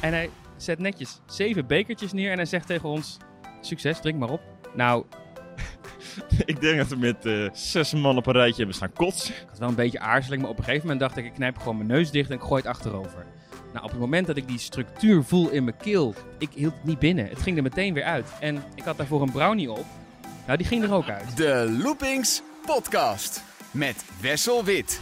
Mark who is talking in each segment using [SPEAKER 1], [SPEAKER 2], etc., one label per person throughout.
[SPEAKER 1] En hij zet netjes zeven bekertjes neer en hij zegt tegen ons: Succes, drink maar op. Nou,
[SPEAKER 2] ik denk dat we met eh, zes man op een rijtje hebben staan kotsen.
[SPEAKER 1] ik had wel een beetje aarzeling, maar op een gegeven moment dacht ik: ik knijp gewoon mijn neus dicht en ik gooi het achterover. Nou, op het moment dat ik die structuur voel in mijn keel, ik hield het niet binnen. Het ging er meteen weer uit. En ik had daarvoor een brownie op. Nou, die ging er ook uit.
[SPEAKER 3] De Loopings Podcast met Wessel Wit.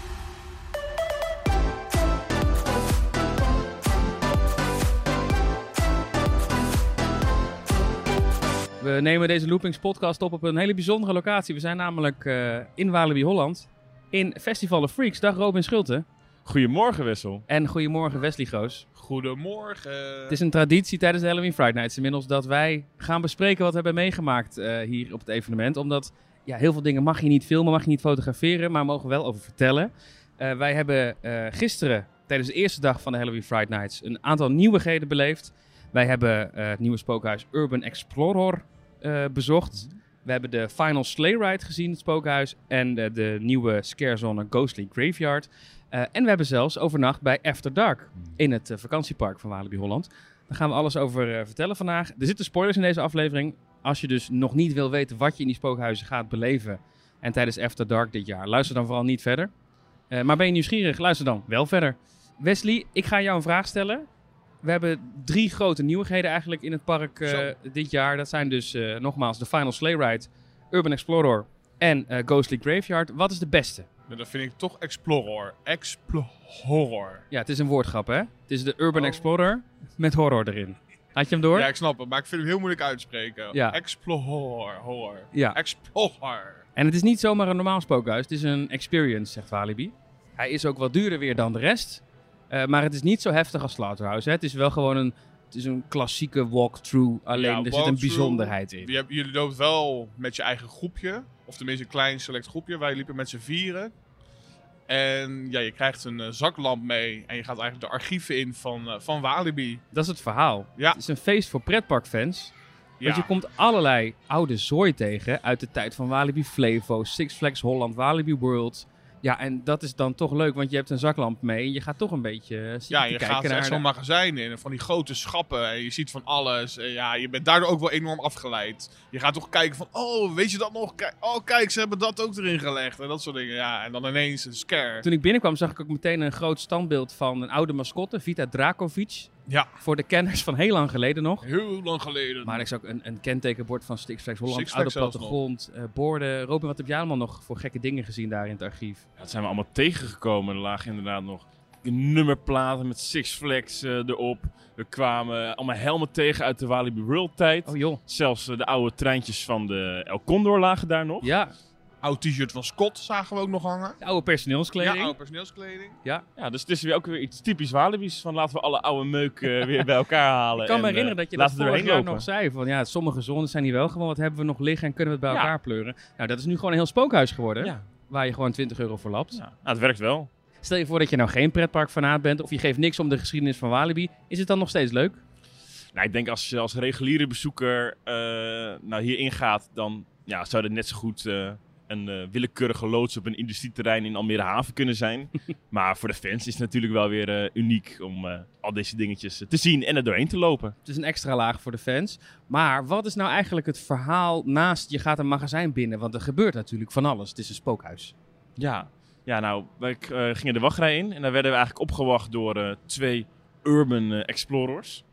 [SPEAKER 1] We nemen deze Loopings podcast op op een hele bijzondere locatie. We zijn namelijk eh, in Walibi Holland. In Festival of Freaks. Dag Robin Schulte.
[SPEAKER 2] Goedemorgen, Wessel.
[SPEAKER 1] En goedemorgen Wesley Goos.
[SPEAKER 4] Goedemorgen.
[SPEAKER 1] Het is een traditie tijdens de Halloween Friday Nights inmiddels dat wij gaan bespreken wat we hebben meegemaakt eh, hier op het evenement. Omdat ja, heel veel dingen mag je niet filmen, mag je niet fotograferen, maar mogen wel over vertellen. Eh, wij hebben eh, gisteren tijdens de eerste dag van de Halloween Friday Nights een aantal nieuwigheden beleefd. Wij hebben eh, het nieuwe spookhuis Urban Explorer eh, bezocht. We hebben de Final Sleigh Ride gezien, het spookhuis. En eh, de nieuwe scarezone Ghostly Graveyard. Eh, en we hebben zelfs overnacht bij After Dark in het eh, vakantiepark van Walibi Holland. Daar gaan we alles over vertellen vandaag. Er zitten spoilers in deze aflevering. Als je dus nog niet wil weten wat je in die spookhuizen gaat beleven. En tijdens After Dark dit jaar, luister dan vooral niet verder. Maar ben je nieuwsgierig, luister dan wel verder. Wesley, ik ga jou een vraag stellen. We hebben drie grote nieuwigheden eigenlijk in het park eh, dit jaar. Dat zijn dus eh, nogmaals de Final Sleigh Ride, Urban Explorer en eh, Ghostly Graveyard. Wat is de beste?
[SPEAKER 4] Nou, dat vind ik toch Explorer. Explorer.
[SPEAKER 1] Ja, het is een woordgrap, hè? Het is de Urban
[SPEAKER 4] Oh.
[SPEAKER 1] Explorer met horror erin. Had je hem door?
[SPEAKER 4] Ja, ik snap het, maar ik vind hem heel moeilijk uitspreken.
[SPEAKER 1] Ja.
[SPEAKER 4] Explorer. Horror.
[SPEAKER 1] Ja.
[SPEAKER 4] Explorer.
[SPEAKER 1] En het is niet zomaar een normaal spookhuis. Het is een experience, zegt Walibi. Hij is ook wat duurder weer dan de rest. Eh, maar het is niet zo heftig als Slaughterhouse. Hè? Het is wel gewoon een, het is een klassieke walkthrough. Alleen
[SPEAKER 4] Ja,
[SPEAKER 1] er zit een bijzonderheid in.
[SPEAKER 4] Je jullie lopen wel met je eigen groepje. Of tenminste een klein select groepje. Wij liepen met z'n vieren. En ja, je krijgt een eh, zaklamp mee. En je gaat eigenlijk de archieven in van, eh, van Walibi.
[SPEAKER 1] Dat is het verhaal.
[SPEAKER 4] Ja.
[SPEAKER 1] Het is een feest voor pretparkfans.
[SPEAKER 4] Ja.
[SPEAKER 1] Want je komt allerlei oude zooi tegen uit de tijd van Walibi Flevo, Six Flags Holland, Walibi World. Ja, en dat is dan toch leuk, want je hebt een zaklamp mee en je gaat toch een beetje eh,
[SPEAKER 4] Ja, je
[SPEAKER 1] kijken
[SPEAKER 4] gaat
[SPEAKER 1] naar
[SPEAKER 4] echt zo'n magazijn in. en Van die grote schappen. En je ziet van alles. En ja, je bent daardoor ook wel enorm afgeleid. Je gaat toch kijken van... Oh, weet je dat nog? Oh, kijk, ze hebben dat ook erin gelegd. En dat soort dingen. Ja, en dan ineens een scare.
[SPEAKER 1] Toen ik binnenkwam zag ik ook meteen een groot standbeeld van een oude mascotte, Vita Dracovic.
[SPEAKER 4] Ja,
[SPEAKER 1] Voor de kenners van heel lang geleden nog.
[SPEAKER 4] heel lang geleden.
[SPEAKER 1] Maar ik zag ook een, een kentekenbord van Six Flags Holland,
[SPEAKER 4] Six
[SPEAKER 1] oude
[SPEAKER 4] Flags
[SPEAKER 1] plattegrond, eh, borden. Robin, wat heb jij allemaal nog voor gekke dingen gezien daar in het archief?
[SPEAKER 2] Ja, dat zijn we allemaal tegengekomen. Er lagen inderdaad nog nummerplaten met Six Flags eh, erop. We kwamen allemaal helmen tegen uit de Walibi World tijd.
[SPEAKER 1] Oh joh.
[SPEAKER 2] Zelfs eh, de oude treintjes van de El Condor lagen daar nog.
[SPEAKER 1] Ja,
[SPEAKER 4] Oud t-shirt van Scott zagen we ook nog hangen.
[SPEAKER 1] de oude personeelskleding.
[SPEAKER 4] Ja, oude personeelskleding.
[SPEAKER 1] Ja.
[SPEAKER 2] Ja, dus het is weer ook weer iets typisch Walibi's. Van laten we alle oude meuk eh, weer bij elkaar halen.
[SPEAKER 1] Ik kan me
[SPEAKER 2] en, eh,
[SPEAKER 1] herinneren dat je dat vorig jaar nog zei. Van ja, sommige zones zijn hier wel gewoon. Wat hebben we nog liggen en kunnen we het bij
[SPEAKER 2] Ja.
[SPEAKER 1] elkaar pleuren? Nou, dat is nu gewoon een heel spookhuis geworden.
[SPEAKER 2] Ja,
[SPEAKER 1] Waar je gewoon 20 euro voor lapt.
[SPEAKER 2] ja. Nou, het werkt wel.
[SPEAKER 1] Stel je voor dat je nou geen pretparkfanaat bent. Of je geeft niks om de geschiedenis van Walibi. Is het dan nog steeds leuk?
[SPEAKER 2] Nou, ik denk als je als reguliere bezoeker eh nou hier ingaat, dan ja, zou er net zo goed eh, een eh, willekeurige loods op een industrieterrein in Almere Haven kunnen zijn. maar voor de fans is het natuurlijk wel weer eh, uniek om eh, al deze dingetjes te zien en er doorheen te lopen.
[SPEAKER 1] Het is een extra laag voor de fans. Maar wat is nou eigenlijk het verhaal naast je gaat een magazijn binnen? Want er gebeurt natuurlijk van alles. Het is een spookhuis.
[SPEAKER 2] Ja, ja nou, wij gingen de wachtrij in en daar werden we eigenlijk opgewacht door twee urban explorers.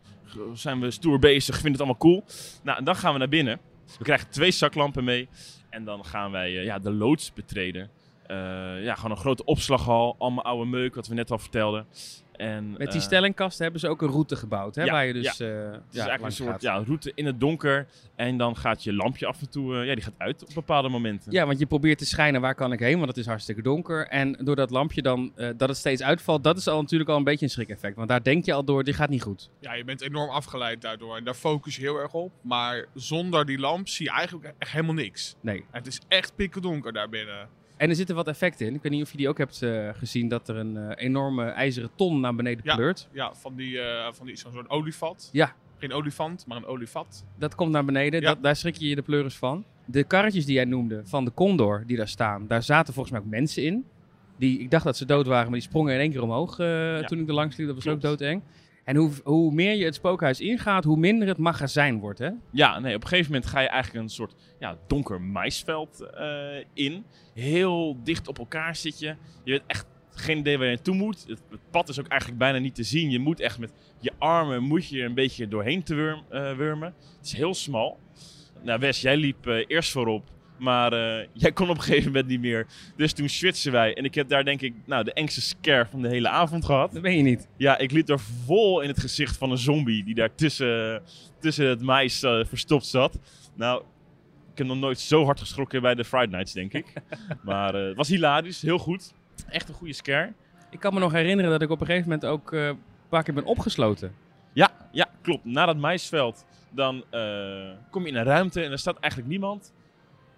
[SPEAKER 2] Zijn we stoer bezig, vinden het allemaal cool. Nou, en dan gaan we naar binnen. We krijgen twee zaklampen mee en dan gaan wij eh, ja, de loods betreden. Eh, ja, gewoon een grote opslaghal, allemaal oude meuk, wat we net al vertelden. En,
[SPEAKER 1] Met die
[SPEAKER 2] eh,
[SPEAKER 1] stellingkasten hebben ze ook een route gebouwd. Hè?
[SPEAKER 2] ja,
[SPEAKER 1] waar je dus
[SPEAKER 2] ja.
[SPEAKER 1] eh,
[SPEAKER 2] Het is
[SPEAKER 1] ja,
[SPEAKER 2] eigenlijk een soort ja, route in het donker. En dan gaat je lampje af en toe, eh, ja, die gaat uit op bepaalde momenten.
[SPEAKER 1] Ja, want je probeert te schijnen waar kan ik heen, want het is hartstikke donker. En door dat lampje dan, eh, dat het steeds uitvalt, dat is al natuurlijk al een beetje een schrik-effect. Want daar denk je al door, dit gaat niet goed.
[SPEAKER 4] Ja, je bent enorm afgeleid daardoor. En daar focus je heel erg op. Maar zonder die lamp zie je eigenlijk echt helemaal niks.
[SPEAKER 1] Nee.
[SPEAKER 4] En het is echt pikkendonker daar binnen.
[SPEAKER 1] En er zitten wat effecten in. Ik weet niet of je die ook hebt eh, gezien, dat er een eh, enorme ijzeren ton naar beneden
[SPEAKER 4] Ja.
[SPEAKER 1] pleurt.
[SPEAKER 4] Ja, van die, eh van die zo'n soort olievat.
[SPEAKER 1] Ja.
[SPEAKER 4] Geen olifant, maar een olievat.
[SPEAKER 1] Dat komt naar beneden,
[SPEAKER 4] Ja.
[SPEAKER 1] dat, daar schrik je je de pleuris van. De karretjes die jij noemde, van de Condor, die daar staan, daar zaten volgens mij ook mensen in. Die, ik dacht dat ze dood waren, maar die sprongen in één keer omhoog toen ik er langs liep. Dat was ook doodeng. En hoe, hoe meer je het spookhuis ingaat, hoe minder het magazijn wordt, hè?
[SPEAKER 2] Ja, nee, op een gegeven moment ga je eigenlijk een soort ja, donker maisveld eh, in. Heel dicht op elkaar zit je. Je hebt echt geen idee waar je naartoe moet. Het, pad is ook eigenlijk bijna niet te zien. Je moet echt met je armen moet je er een beetje doorheen te eh, wurmen. Het is heel smal. Nou, Wes, jij liep eh, eerst voorop. Maar eh, jij kon op een gegeven moment niet meer. Dus toen switchten wij. En ik heb daar denk ik nou, de engste scare van de hele avond gehad.
[SPEAKER 1] Dat ben je niet.
[SPEAKER 2] Ja, ik liep er vol in het gezicht van een zombie die daar tussen, tussen het mais eh, verstopt zat. Nou, ik heb nog nooit zo hard geschrokken bij de Friday Nights, denk ik. maar eh, het was hilarisch, heel goed. Echt een goede scare.
[SPEAKER 1] Ik kan me nog herinneren dat ik op een gegeven moment ook een paar keer ben opgesloten.
[SPEAKER 2] Ja, ja, klopt. Na dat maisveld, dan kom je in een ruimte en er staat eigenlijk niemand.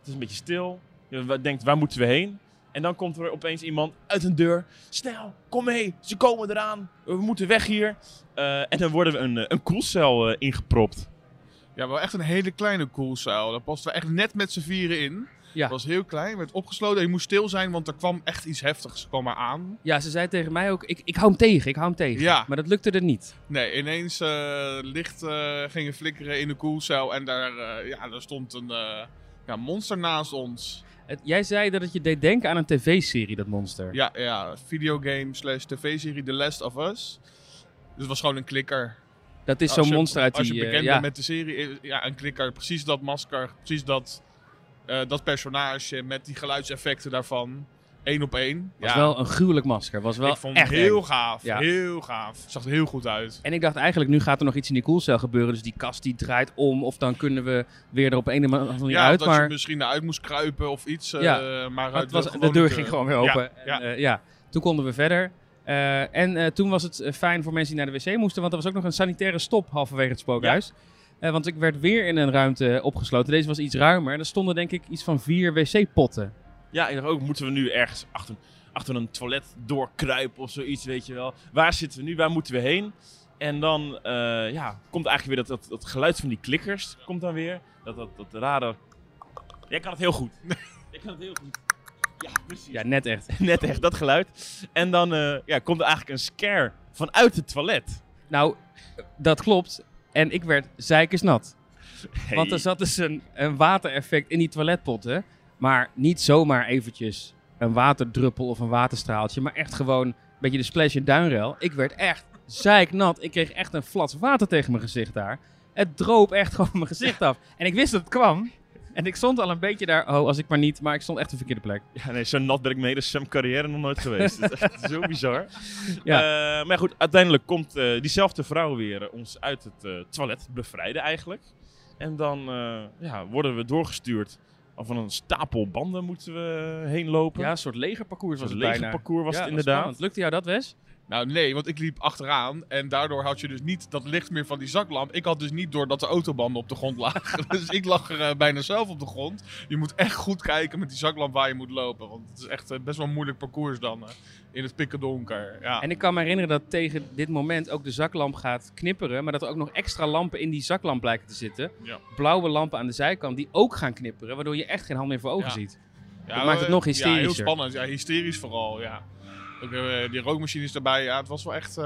[SPEAKER 2] Het is een beetje stil. Je denkt, waar moeten we heen? En dan komt er opeens iemand uit een deur. Snel, kom mee, ze komen eraan. We moeten weg hier. Eh, en dan worden we een, eh, een koelcel eh, ingepropt.
[SPEAKER 4] Ja, wel echt een hele kleine koelcel. Daar pasten we echt net met z'n vieren in.
[SPEAKER 1] Ja.
[SPEAKER 4] Het was heel klein, werd opgesloten. En je moest stil zijn, want er kwam echt iets heftigs kwam er aan.
[SPEAKER 1] Ja, ze zei tegen mij ook, ik, ik hou hem tegen, ik hou hem tegen.
[SPEAKER 4] Ja.
[SPEAKER 1] Maar dat lukte er niet.
[SPEAKER 4] Nee, ineens eh licht eh, gingen flikkeren in de koelcel. En daar, eh, ja, daar stond een eh, ja, monster naast ons.
[SPEAKER 1] Het- jij zei dat het je deed denken aan een tv-serie, dat monster.
[SPEAKER 4] Ja, ja videogame slash tv-serie The Last of Us. Dus het was gewoon een klikker.
[SPEAKER 1] Dat is
[SPEAKER 4] Als
[SPEAKER 1] zo'n
[SPEAKER 4] je-
[SPEAKER 1] monster uit
[SPEAKER 4] Als
[SPEAKER 1] die...
[SPEAKER 4] je
[SPEAKER 1] eh,
[SPEAKER 4] bekend
[SPEAKER 1] ja.
[SPEAKER 4] bent met de serie, eh, ja, een klikker. Precies dat masker, precies dat, eh, dat personage met die geluidseffecten daarvan. Eén op één.
[SPEAKER 1] was
[SPEAKER 4] ja,
[SPEAKER 1] wel een gruwelijk masker. Was wel
[SPEAKER 4] ik vond het heel
[SPEAKER 1] eng.
[SPEAKER 4] gaaf.
[SPEAKER 1] Ja.
[SPEAKER 4] Heel gaaf. Het zag er heel goed uit.
[SPEAKER 1] En ik dacht eigenlijk, nu gaat er nog iets in die koelcel gebeuren. Dus die kast die draait om. Of dan kunnen we weer er op een of andere manier
[SPEAKER 4] ja,
[SPEAKER 1] uit.
[SPEAKER 4] dat
[SPEAKER 1] Maar
[SPEAKER 4] je misschien eruit moest kruipen of iets. eh,
[SPEAKER 1] Ja,
[SPEAKER 4] maar
[SPEAKER 1] het
[SPEAKER 4] uit
[SPEAKER 1] was, de deur ging gewoon weer open.
[SPEAKER 4] Ja,
[SPEAKER 1] En,
[SPEAKER 4] ja.
[SPEAKER 1] eh, ja. Toen konden we verder. Eh, en eh, toen was het eh, fijn voor mensen die naar de wc moesten. Want er was ook nog een sanitaire stop halverwege het spookhuis. Eh, want ik werd weer in een ruimte opgesloten. Deze was iets ruimer. Er stonden denk ik iets van vier wc-potten.
[SPEAKER 2] Ja, ik dacht ook, moeten we nu ergens achter, achter een toilet doorkruipen of zoiets, weet je wel. Waar zitten we nu? Waar moeten we heen? En dan eh, ja, komt eigenlijk weer dat, dat, dat geluid van die klikkers. Komt dan weer. Dat, dat, dat rare... Jij kan het heel goed. Jij kan het heel goed. Ja, precies.
[SPEAKER 1] Ja, net echt.
[SPEAKER 2] Net echt, dat geluid. En dan eh, ja, komt er eigenlijk een scare vanuit het toilet.
[SPEAKER 1] Nou, dat klopt. En ik werd zeikersnat.
[SPEAKER 2] Hey.
[SPEAKER 1] Want er zat dus een, een watereffect in die toiletpotten. Maar niet zomaar eventjes een waterdruppel of een waterstraaltje. Maar echt gewoon een beetje de splash in duinrel. Ik werd echt zeiknat. Ik kreeg echt een flat water tegen mijn gezicht daar. Het droop echt gewoon mijn gezicht af. En ik wist dat het kwam. En ik stond al een beetje daar. Oh, als ik maar niet. Maar ik stond echt op de verkeerde plek.
[SPEAKER 2] Ja, nee, zo nat ben ik mee de Sam carrière nog nooit geweest. Het is echt zo bizar.
[SPEAKER 1] Ja.
[SPEAKER 2] Eh, maar goed, uiteindelijk komt eh, diezelfde vrouw weer ons uit het eh, toilet bevrijden eigenlijk. En dan ja, worden we doorgestuurd. Van een stapel banden moeten we heen lopen.
[SPEAKER 1] Ja, een soort legerparcours was het bijna.
[SPEAKER 2] legerparcours was
[SPEAKER 1] Ja,
[SPEAKER 2] het inderdaad.
[SPEAKER 1] spannend. Lukte jou dat, Wes?
[SPEAKER 4] Nou nee, want ik liep achteraan en daardoor had je dus niet dat licht meer van die zaklamp. Ik had dus niet door dat de autobanden op de grond lagen. dus ik lag er eh, bijna zelf op de grond. Je moet echt goed kijken met die zaklamp waar je moet lopen. Want het is echt eh, best wel een moeilijk parcours dan eh, in het pikken donker. Ja.
[SPEAKER 1] En ik kan me herinneren dat tegen dit moment ook de zaklamp gaat knipperen. Maar dat er ook nog extra lampen in die zaklamp blijken te zitten.
[SPEAKER 4] Ja.
[SPEAKER 1] Blauwe lampen aan de zijkant die ook gaan knipperen. Waardoor je echt geen hand meer voor ogen
[SPEAKER 4] Ja.
[SPEAKER 1] ziet.
[SPEAKER 4] Ja,
[SPEAKER 1] Dat maakt het nog
[SPEAKER 4] Ja, heel spannend. Ja, hysterisch vooral, ja. Ook, eh, die rookmachines erbij, ja, het was wel echt...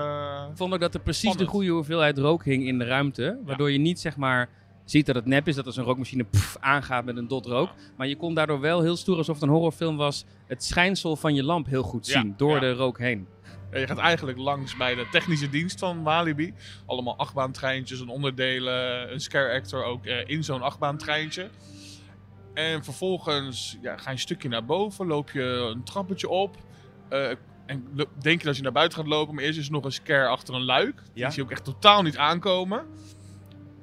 [SPEAKER 1] Ik vond ook dat er precies
[SPEAKER 4] Spannend.
[SPEAKER 1] de goede hoeveelheid rook hing in de ruimte. Waardoor je niet zeg maar ziet dat het nep is. Dat er zo'n rookmachine pff, aangaat met een dot rook. Maar je kon daardoor wel heel stoer alsof het een horrorfilm was. Het schijnsel van je lamp heel goed
[SPEAKER 4] Ja,
[SPEAKER 1] zien. Door de rook heen.
[SPEAKER 4] Ja, je gaat eigenlijk langs bij de technische dienst van Walibi. Allemaal achtbaantreintjes en onderdelen. Een scare actor ook eh, in zo'n achtbaantreintje. En vervolgens ja, ga je een stukje naar boven, loop je een trappetje op. en denk je dat je naar buiten gaat lopen, maar eerst is er nog een scare achter een luik. Die
[SPEAKER 1] Ja.
[SPEAKER 4] zie je ook echt totaal niet aankomen.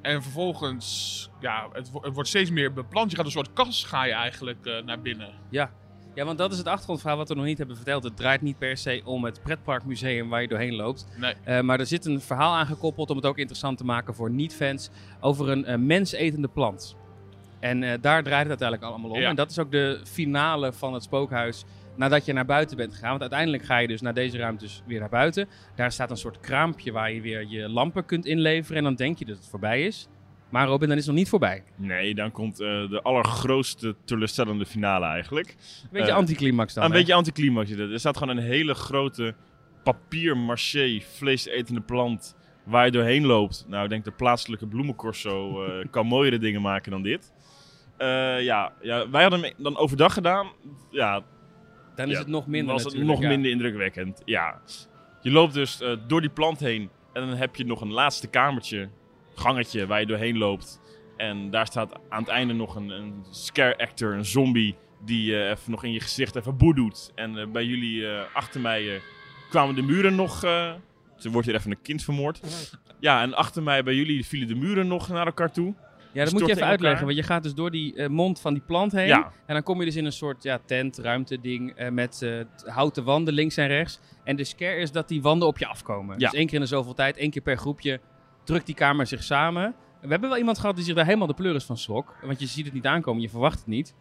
[SPEAKER 4] En vervolgens, ja, het, het wordt steeds meer beplant. Je gaat een soort kas, ga je eigenlijk eh, naar binnen.
[SPEAKER 1] Ja. ja, want dat is het achtergrondverhaal wat we nog niet hebben verteld. Het draait niet per se om het pretparkmuseum waar je doorheen loopt.
[SPEAKER 4] Nee.
[SPEAKER 1] Eh, maar er zit een verhaal aangekoppeld om het ook interessant te maken voor niet-fans. Over een eh, mensetende plant. En daar draait het uiteindelijk allemaal om.
[SPEAKER 4] Ja.
[SPEAKER 1] En dat is ook de finale van het spookhuis. Nadat je naar buiten bent gegaan. Want uiteindelijk ga je dus naar deze ruimtes weer naar buiten. Daar staat een soort kraampje waar je weer je lampen kunt inleveren. En dan denk je dat het voorbij is. Maar Robin, dan is het nog niet voorbij.
[SPEAKER 2] Nee, dan komt eh, de allergrootste teleurstellende finale eigenlijk.
[SPEAKER 1] Een beetje
[SPEAKER 2] Eh,
[SPEAKER 1] anticlimax dan.
[SPEAKER 2] een
[SPEAKER 1] hè?
[SPEAKER 2] beetje anticlimax. Er staat gewoon een hele grote papier-maché vleesetende plant waar je doorheen loopt. Nou, ik denk de plaatselijke bloemencorso eh, kan mooiere dingen maken dan dit. Ja, ja, wij hadden hem dan overdag gedaan. Ja,
[SPEAKER 1] Dan is
[SPEAKER 2] Ja,
[SPEAKER 1] het nog minder
[SPEAKER 2] was het nog
[SPEAKER 1] ja.
[SPEAKER 2] minder indrukwekkend. Ja. Je loopt dus eh, door die plant heen. En dan heb je nog een laatste kamertje, gangetje, waar je doorheen loopt. En daar staat aan het einde nog een, een scare actor, een zombie, die eh, even nog in je gezicht even boe doet. En eh, bij jullie achter mij kwamen de muren nog... er wordt hier even een kind vermoord. Ja, en achter mij bij jullie vielen de muren nog naar elkaar toe.
[SPEAKER 1] Ja, dat moet je even uitleggen. Want je gaat dus door die eh, mond van die plant heen.
[SPEAKER 2] Ja.
[SPEAKER 1] En dan kom je dus in een soort ja, tent, ruimte ding eh, met eh, houten wanden links en rechts. En de scare is dat die wanden op je afkomen.
[SPEAKER 2] Ja.
[SPEAKER 1] Dus één keer in de zoveel tijd, één keer per groepje, drukt die kamer zich samen. We hebben wel iemand gehad die zich daar helemaal de pleuris van schrok. Want je ziet het niet aankomen, je verwacht het niet.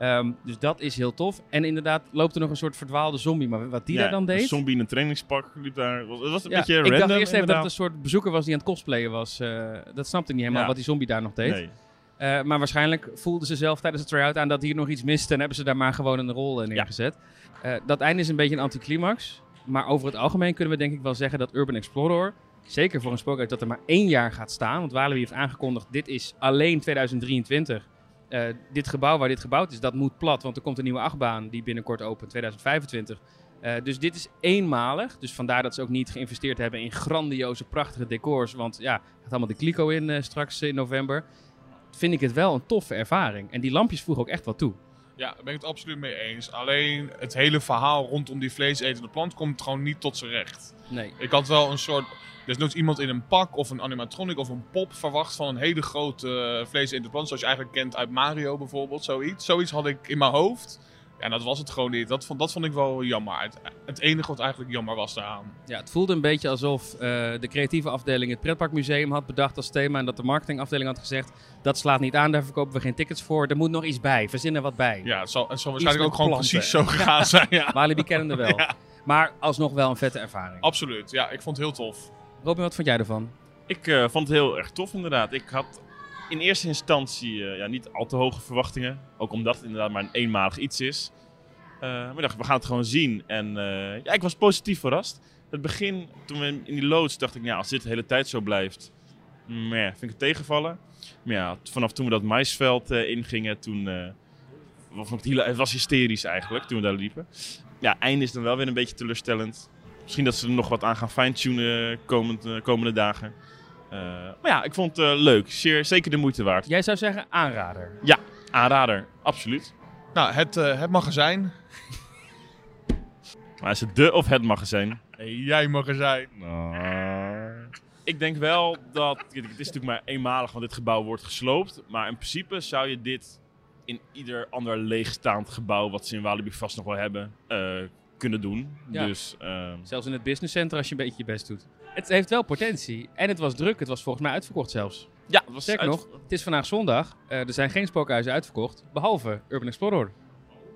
[SPEAKER 1] Ehm, dus dat is heel tof. En inderdaad loopt er nog een soort verdwaalde zombie. Maar wat die
[SPEAKER 2] Ja,
[SPEAKER 1] daar dan
[SPEAKER 2] Een
[SPEAKER 1] deed...
[SPEAKER 2] zombie in een trainingspak liep daar. Het was een
[SPEAKER 1] Ja,
[SPEAKER 2] beetje
[SPEAKER 1] ik
[SPEAKER 2] random
[SPEAKER 1] dacht eerst even dat het een soort bezoeker was die aan het cosplayen was. Eh, dat snapte ik niet helemaal
[SPEAKER 2] Ja.
[SPEAKER 1] wat die zombie daar nog deed.
[SPEAKER 2] Nee.
[SPEAKER 1] Eh, maar waarschijnlijk voelden ze zelf tijdens de try-out aan dat hier nog iets miste. En hebben ze daar maar gewoon een rol in neergezet. Eh, dat einde is een beetje een anticlimax. Maar over het algemeen kunnen we denk ik wel zeggen dat Urban Explorer... Zeker voor een spookhuis dat er maar één jaar gaat staan. Want Walibi heeft aangekondigd, dit is alleen 2023. Eh, dit gebouw waar dit gebouwd is, dat moet plat. Want er komt een nieuwe achtbaan die binnenkort opent, 2025. Eh, dus dit is eenmalig. Dus vandaar dat ze ook niet geïnvesteerd hebben in grandioze, prachtige decors. Want ja, gaat allemaal de kliko in eh, straks in november vind ik het wel een toffe ervaring. En die lampjes voegen ook echt wat toe.
[SPEAKER 4] Ja, daar ben ik het absoluut mee eens. Alleen het hele verhaal rondom die vleesetende plant komt gewoon niet tot zijn recht.
[SPEAKER 1] Nee.
[SPEAKER 4] Ik had wel een soort. Dus nooit iemand in een pak of een animatronic of een pop verwacht van een hele grote uh, vleesetende plant. Zoals je eigenlijk kent uit Mario bijvoorbeeld. Zoiets. Zoiets had ik in mijn hoofd. Ja, dat was het gewoon niet. Dat vond, dat vond ik wel jammer. Het, het enige wat eigenlijk jammer was daaraan.
[SPEAKER 1] Ja, het voelde een beetje alsof eh, de creatieve afdeling het pretparkmuseum had bedacht als thema. En dat de marketingafdeling had gezegd, dat slaat niet aan, daar verkopen we geen tickets voor. Er moet nog iets bij, verzin er wat bij.
[SPEAKER 4] Ja, het zal, het zal waarschijnlijk ook gewoon precies zo gegaan zijn. Ja,
[SPEAKER 1] Walibi kennende wel.
[SPEAKER 4] Ja.
[SPEAKER 1] Maar alsnog wel een vette ervaring.
[SPEAKER 4] absoluut. Ja, ik vond het heel tof.
[SPEAKER 1] Robin, wat vond jij ervan?
[SPEAKER 2] Ik eh, vond het heel erg tof inderdaad. Ik had in eerste instantie eh, ja, niet al te hoge verwachtingen. Ook omdat het inderdaad maar een eenmalig iets is. Eh, maar dacht, we gaan het gewoon zien. En ja, ik was positief verrast. Het begin, toen we in die loods, dacht ik, ja, als dit de hele tijd zo blijft, meh, vind ik het tegenvallen. Maar ja, vanaf toen we dat maisveld ingingen, toen het was hysterisch eigenlijk, toen we daar liepen. Ja, einde is dan wel weer een beetje teleurstellend. Misschien dat ze er nog wat aan gaan fine-tunen komend, eh, komende dagen. Eh, maar ja, ik vond het eh, leuk. Zeer, zeker de moeite waard.
[SPEAKER 1] Jij zou zeggen aanrader.
[SPEAKER 2] Aanrader, absoluut.
[SPEAKER 4] Nou, het, eh, het magazijn.
[SPEAKER 2] Maar is het de of het magazijn?
[SPEAKER 4] Hey, jij magazijn.
[SPEAKER 2] Ik denk wel dat. Het is natuurlijk maar eenmalig, want dit gebouw wordt gesloopt. Maar in principe zou je dit in ieder ander leegstaand gebouw. wat ze in Walibi vast nog wel hebben. eh, kunnen doen.
[SPEAKER 1] Ja.
[SPEAKER 2] Dus. ehm,
[SPEAKER 1] Zelfs in het business center als je een beetje je best doet. Het heeft wel potentie. En het was druk. Het was volgens mij uitverkocht zelfs.
[SPEAKER 2] ja, het was
[SPEAKER 1] Sterker
[SPEAKER 2] uit-
[SPEAKER 1] nog, het is vandaag zondag. Eh, er zijn geen spookhuizen uitverkocht. Behalve Urban Explorer.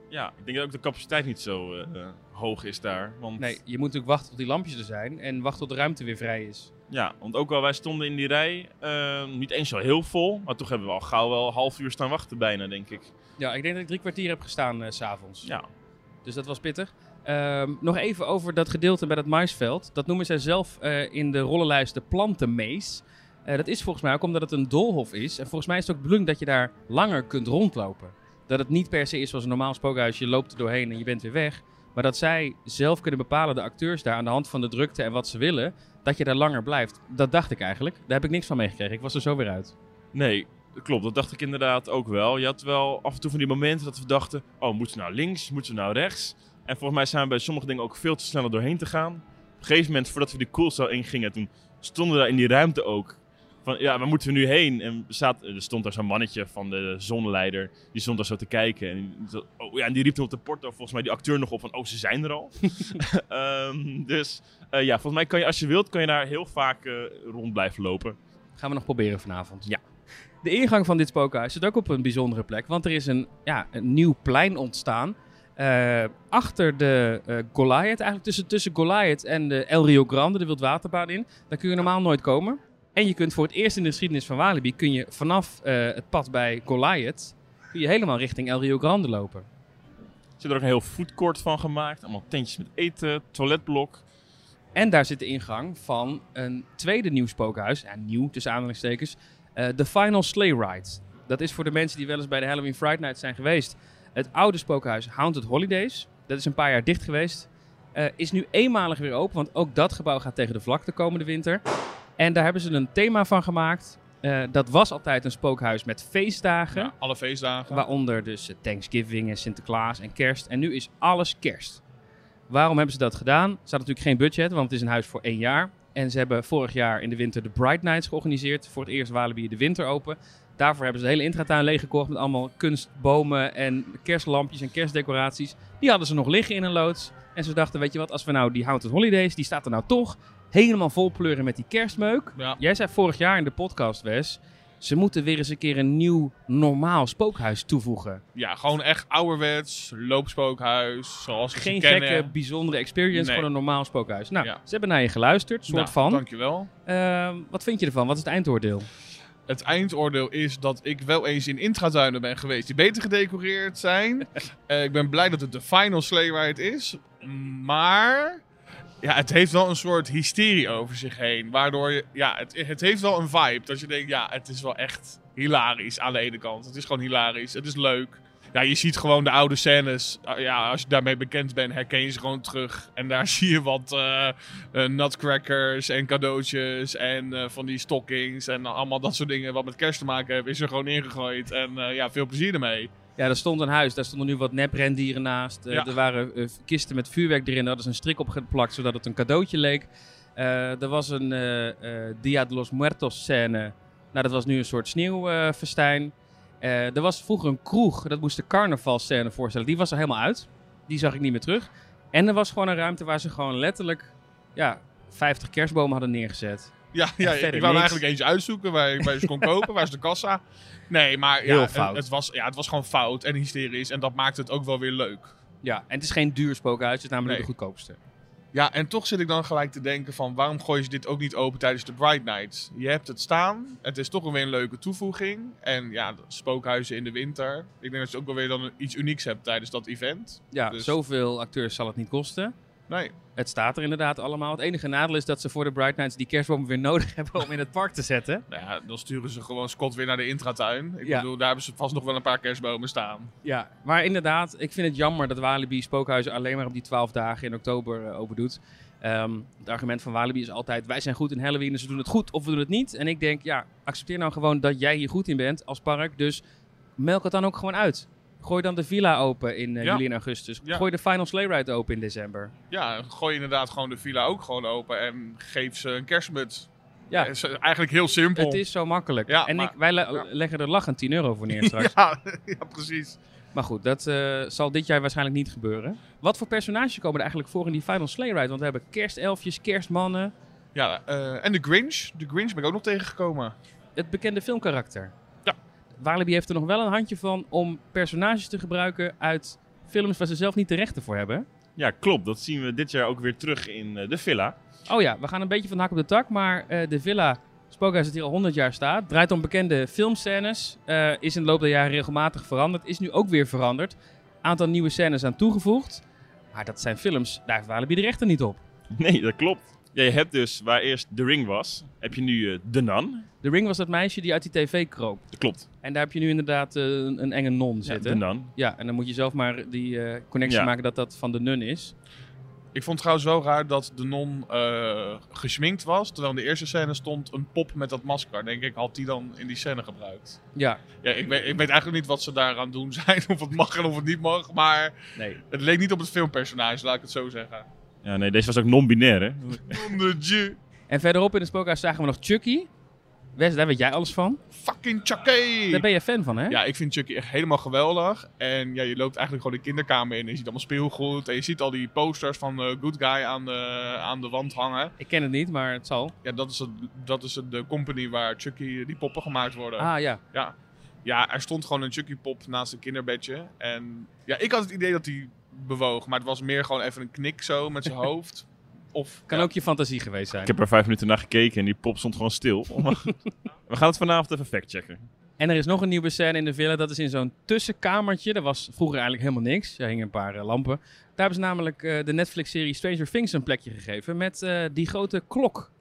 [SPEAKER 2] Ja, ik denk dat ook de capaciteit niet zo eh, hoog is daar. Want,
[SPEAKER 1] Nee, je moet natuurlijk wachten tot die lampjes er zijn. En wachten tot de ruimte weer vrij is.
[SPEAKER 2] Ja, want ook al wij stonden in die rij. eh, niet eens zo heel vol. Maar toch hebben we al gauw wel een half uur staan wachten, bijna, denk ik.
[SPEAKER 1] Ja, ik denk dat ik drie kwartier heb gestaan eh, s s'avonds.
[SPEAKER 2] Ja,
[SPEAKER 1] Dus dat was pittig. Ehm, nog even over dat gedeelte bij dat maisveld. Dat noemen zij zelf eh, in de rollenlijst de plantenmees. Eh, dat is volgens mij ook omdat het een doolhof is. En volgens mij is het ook de dat je daar langer kunt rondlopen. Dat het niet per se is zoals een normaal spookhuis. Je loopt er doorheen en je bent weer weg. Maar dat zij zelf kunnen bepalen, de acteurs daar, aan de hand van de drukte en wat ze willen, dat je daar langer blijft. Dat dacht ik eigenlijk. Daar heb ik niks van meegekregen. Ik was er zo weer uit.
[SPEAKER 2] Nee, klopt. Dat dacht ik inderdaad ook wel. Je had wel af en toe van die momenten dat we dachten... Oh, moeten we nou links? Moeten we nou rechts? En volgens mij zijn we bij sommige dingen ook veel te sneller doorheen te gaan. Op een gegeven moment, voordat we die koelcel ingingen... toen stonden we daar in die ruimte ook. Van, ja, waar moeten we nu heen? En er, staat, er stond daar zo'n mannetje van de zonleider. Die stond daar zo te kijken. En, oh, ja, en die riep toen op de porto volgens mij die acteur nog op van... Oh, ze zijn er al. Ehm, dus eh, ja, volgens mij kan je als je wilt... kan je daar heel vaak eh, rond blijven lopen.
[SPEAKER 1] Gaan we nog proberen vanavond.
[SPEAKER 2] Ja.
[SPEAKER 1] De ingang van dit spookhuis zit ook op een bijzondere plek. Want er is een, ja, een nieuw plein ontstaan. Eh, achter de eh, Goliath, eigenlijk tussen, tussen Goliath en de El Rio Grande, de wildwaterbaan in. Daar kun je normaal nooit komen. En je kunt voor het eerst in de geschiedenis van Walibi, kun je vanaf eh, het pad bij Goliath, kun je helemaal richting El Rio Grande lopen.
[SPEAKER 2] Ze hebben er ook een heel foodcourt van gemaakt. Allemaal tentjes met eten, toiletblok.
[SPEAKER 1] En daar zit de ingang van een tweede nieuw spookhuis. Ja, nieuw tussen aanhalingstekens. The Final Sleigh Ride. Dat is voor de mensen die wel eens bij de Halloween Fright Night zijn geweest. Het oude spookhuis Haunted Holidays. Dat is een paar jaar dicht geweest. Eh, is nu eenmalig weer open, want ook dat gebouw gaat tegen de vlakte komende winter. En daar hebben ze een thema van gemaakt. Eh, dat was altijd een spookhuis met feestdagen.
[SPEAKER 4] Ja, alle feestdagen.
[SPEAKER 1] Waaronder dus Thanksgiving en Sinterklaas en kerst. En nu is alles kerst. Waarom hebben ze dat gedaan? Ze hadden natuurlijk geen budget, want het is een huis voor één jaar. En ze hebben vorig jaar in de winter de Bright Nights georganiseerd. Voor het eerst Walibi de winter open. Daarvoor hebben ze de hele intratuin leeggekocht met allemaal kunstbomen en kerstlampjes en kerstdecoraties. Die hadden ze nog liggen in een loods. En ze dachten, weet je wat, als we nou die Haunted Holidays, die staat er nou toch helemaal vol pleuren met die kerstmeuk.
[SPEAKER 4] Ja.
[SPEAKER 1] Jij zei vorig jaar in de podcast, Wes, ze moeten weer eens een keer een nieuw normaal spookhuis toevoegen.
[SPEAKER 4] ja, gewoon echt ouderwets, loopspookhuis, zoals we
[SPEAKER 1] Geen
[SPEAKER 4] ze kennen.
[SPEAKER 1] gekke, bijzondere experience,
[SPEAKER 4] Nee.
[SPEAKER 1] gewoon een normaal spookhuis. Nou,
[SPEAKER 4] Ja.
[SPEAKER 1] ze hebben naar je geluisterd, soort
[SPEAKER 4] Nou,
[SPEAKER 1] van.
[SPEAKER 4] Dankjewel.
[SPEAKER 1] Ehm, wat vind je ervan? Wat is het eindoordeel?
[SPEAKER 4] Het eindoordeel is dat ik wel eens in intratuinen ben geweest die beter gedecoreerd zijn. Eh, ik ben blij dat het de final sleigh ride is. Maar ja, het heeft wel een soort hysterie over zich heen. Waardoor je, ja, het, het heeft wel een vibe. Dat je denkt, ja, het is wel echt hilarisch aan de ene kant. Het is gewoon hilarisch. Het is leuk. Ja, je ziet gewoon de oude scènes. Ah, Ja, als je daarmee bekend bent, herken je ze gewoon terug. En daar zie je wat eh, eh, nutcrackers en cadeautjes en eh, van die stockings en allemaal dat soort dingen wat met kerst te maken hebben, is er gewoon ingegooid. En ja, veel plezier ermee.
[SPEAKER 1] Ja, er stond een huis, daar stonden nu wat neprendieren naast.
[SPEAKER 4] Ja.
[SPEAKER 1] Er waren kisten met vuurwerk erin, daar hadden ze een strik op geplakt zodat het een cadeautje leek. Er was een Dia de los Muertos scène. Nou, dat was nu een soort sneeuwfestijn. Eh, er was vroeger een kroeg, dat moest de carnavalscène voorstellen. Die was er helemaal uit. Die zag ik niet meer terug. En er was gewoon een ruimte waar ze gewoon letterlijk ja, 50 kerstbomen hadden neergezet.
[SPEAKER 4] Ja, ja ik wou
[SPEAKER 1] niks.
[SPEAKER 4] eigenlijk eentje uitzoeken waar, je- waar je ze kon kopen. Waar is de kassa? Nee, maar ja, het, was, ja, het was gewoon fout en hysterisch. En dat maakt het ook wel weer leuk.
[SPEAKER 1] Ja, en het is geen duur spookhuis, het is namelijk
[SPEAKER 4] Nee.
[SPEAKER 1] de goedkoopste.
[SPEAKER 4] Ja, en toch zit ik dan gelijk te denken van... waarom gooien ze dit ook niet open tijdens de Bright Nights? Je hebt het staan. Het is toch weer een leuke toevoeging. En ja, spookhuizen in de winter. Ik denk dat je ook wel weer dan iets unieks hebt tijdens dat event.
[SPEAKER 1] Ja,
[SPEAKER 4] Dus-
[SPEAKER 1] zoveel acteurs zal het niet kosten.
[SPEAKER 4] Nee,
[SPEAKER 1] Het staat er inderdaad allemaal. Het enige nadeel is dat ze voor de Bright Nights die kerstbomen weer nodig hebben om in het park te zetten.
[SPEAKER 4] nou ja, dan sturen ze gewoon Scott weer naar de intratuin. Ik
[SPEAKER 1] Ja.
[SPEAKER 4] bedoel, daar hebben ze vast nog wel een paar kerstbomen staan.
[SPEAKER 1] Ja, maar inderdaad, ik vind het jammer dat Walibi Spookhuizen alleen maar op die 12 dagen in oktober eh, open doet. Ehm, het argument van Walibi is altijd, wij zijn goed in Halloween, dus we doen het goed of we doen het niet. En ik denk, ja, accepteer nou gewoon dat jij hier goed in bent als park, dus melk het dan ook gewoon uit. Gooi dan de villa open in eh,
[SPEAKER 4] Ja.
[SPEAKER 1] juli en augustus.
[SPEAKER 4] Ja.
[SPEAKER 1] Gooi de Final Sleigh Ride open in december.
[SPEAKER 4] Ja, gooi inderdaad gewoon de villa ook gewoon open en geef ze een kerstmuts.
[SPEAKER 1] Ja,
[SPEAKER 4] is eigenlijk heel simpel.
[SPEAKER 1] het is zo makkelijk.
[SPEAKER 4] Ja,
[SPEAKER 1] en
[SPEAKER 4] maar-
[SPEAKER 1] ik, wij le-
[SPEAKER 4] ja.
[SPEAKER 1] leggen er lachend 10 euro voor neer straks.
[SPEAKER 4] Ja, ja, precies.
[SPEAKER 1] Maar goed, dat eh, zal dit jaar waarschijnlijk niet gebeuren. Wat voor personages komen er eigenlijk voor in die Final Sleigh Ride? Want we hebben kerstelfjes, kerstmannen,
[SPEAKER 4] Ja, eh, en de Grinch. De Grinch ben ik ook nog tegengekomen.
[SPEAKER 1] het bekende filmkarakter. Walibi heeft er nog wel een handje van om personages te gebruiken uit films waar ze zelf niet de rechten voor hebben.
[SPEAKER 2] Ja, klopt. Dat zien we dit jaar ook weer terug in eh, de villa.
[SPEAKER 1] Oh ja, we gaan een beetje van de hak op de tak, maar eh, de villa Spookhuis dat hier al 100 jaar staat, draait om bekende filmscènes, eh, is in de loop der jaren regelmatig veranderd, is nu ook weer veranderd. Aantal nieuwe scènes aan toegevoegd, maar dat zijn films, daar heeft Walibi de rechten niet op.
[SPEAKER 2] Nee, dat klopt. Ja, je hebt dus, waar eerst The Ring was, heb je nu eh The Nun.
[SPEAKER 1] The Ring was dat meisje die uit die tv kroop.
[SPEAKER 2] Dat klopt.
[SPEAKER 1] En daar heb je nu inderdaad eh, een, een enge non
[SPEAKER 2] Ja,
[SPEAKER 1] zitten.
[SPEAKER 2] The Nun.
[SPEAKER 1] Ja, en dan moet je zelf maar die eh, connectie
[SPEAKER 2] Ja.
[SPEAKER 1] maken dat dat van de nun is.
[SPEAKER 4] Ik vond het trouwens wel raar dat de non eh geschminkt was. Terwijl in de eerste scène stond een pop met dat masker. Denk ik, had die dan in die scène gebruikt?
[SPEAKER 1] Ja,
[SPEAKER 4] Ja, ik weet, ik weet eigenlijk niet wat ze daaraan doen zijn. Of het mag en of het niet mag. Maar
[SPEAKER 1] nee.
[SPEAKER 4] het leek niet op het filmpersonage, laat ik het zo zeggen.
[SPEAKER 2] Ja, nee, deze was ook non-binair, hè?
[SPEAKER 1] En verderop in het spookhuis zagen we nog Chucky. Wes, daar weet jij alles van.
[SPEAKER 4] Fucking Chucky!
[SPEAKER 1] Daar ben je fan van, hè?
[SPEAKER 4] Ja, ik vind Chucky echt helemaal geweldig. En ja, je loopt eigenlijk gewoon de kinderkamer in. En je ziet allemaal speelgoed. En je ziet al die posters van eh, Good Guy aan de, aan de wand hangen.
[SPEAKER 1] Ik ken het niet, maar het zal.
[SPEAKER 4] Ja, dat is, het, dat is het- de company waar Chucky, die poppen gemaakt worden.
[SPEAKER 1] Ah ja.
[SPEAKER 4] Ja. ja, er stond gewoon een Chucky-pop naast een kinderbedje. En ja, ik had het idee dat hij bewoog. Maar het was meer gewoon even een knik zo met zijn hoofd. Of,
[SPEAKER 1] Kan
[SPEAKER 4] ja,
[SPEAKER 1] ook je fantasie geweest zijn.
[SPEAKER 2] Ik heb er vijf minuten naar gekeken en die pop stond gewoon stil. We gaan het vanavond even factchecken.
[SPEAKER 1] En er is nog een nieuwe scène in de villa. Dat is in zo'n tussenkamertje. Er was vroeger eigenlijk helemaal niks. Er hingen een paar eh, lampen. Daar hebben ze namelijk eh, de Netflix-serie Stranger Things een plekje gegeven. Met eh, die grote klok.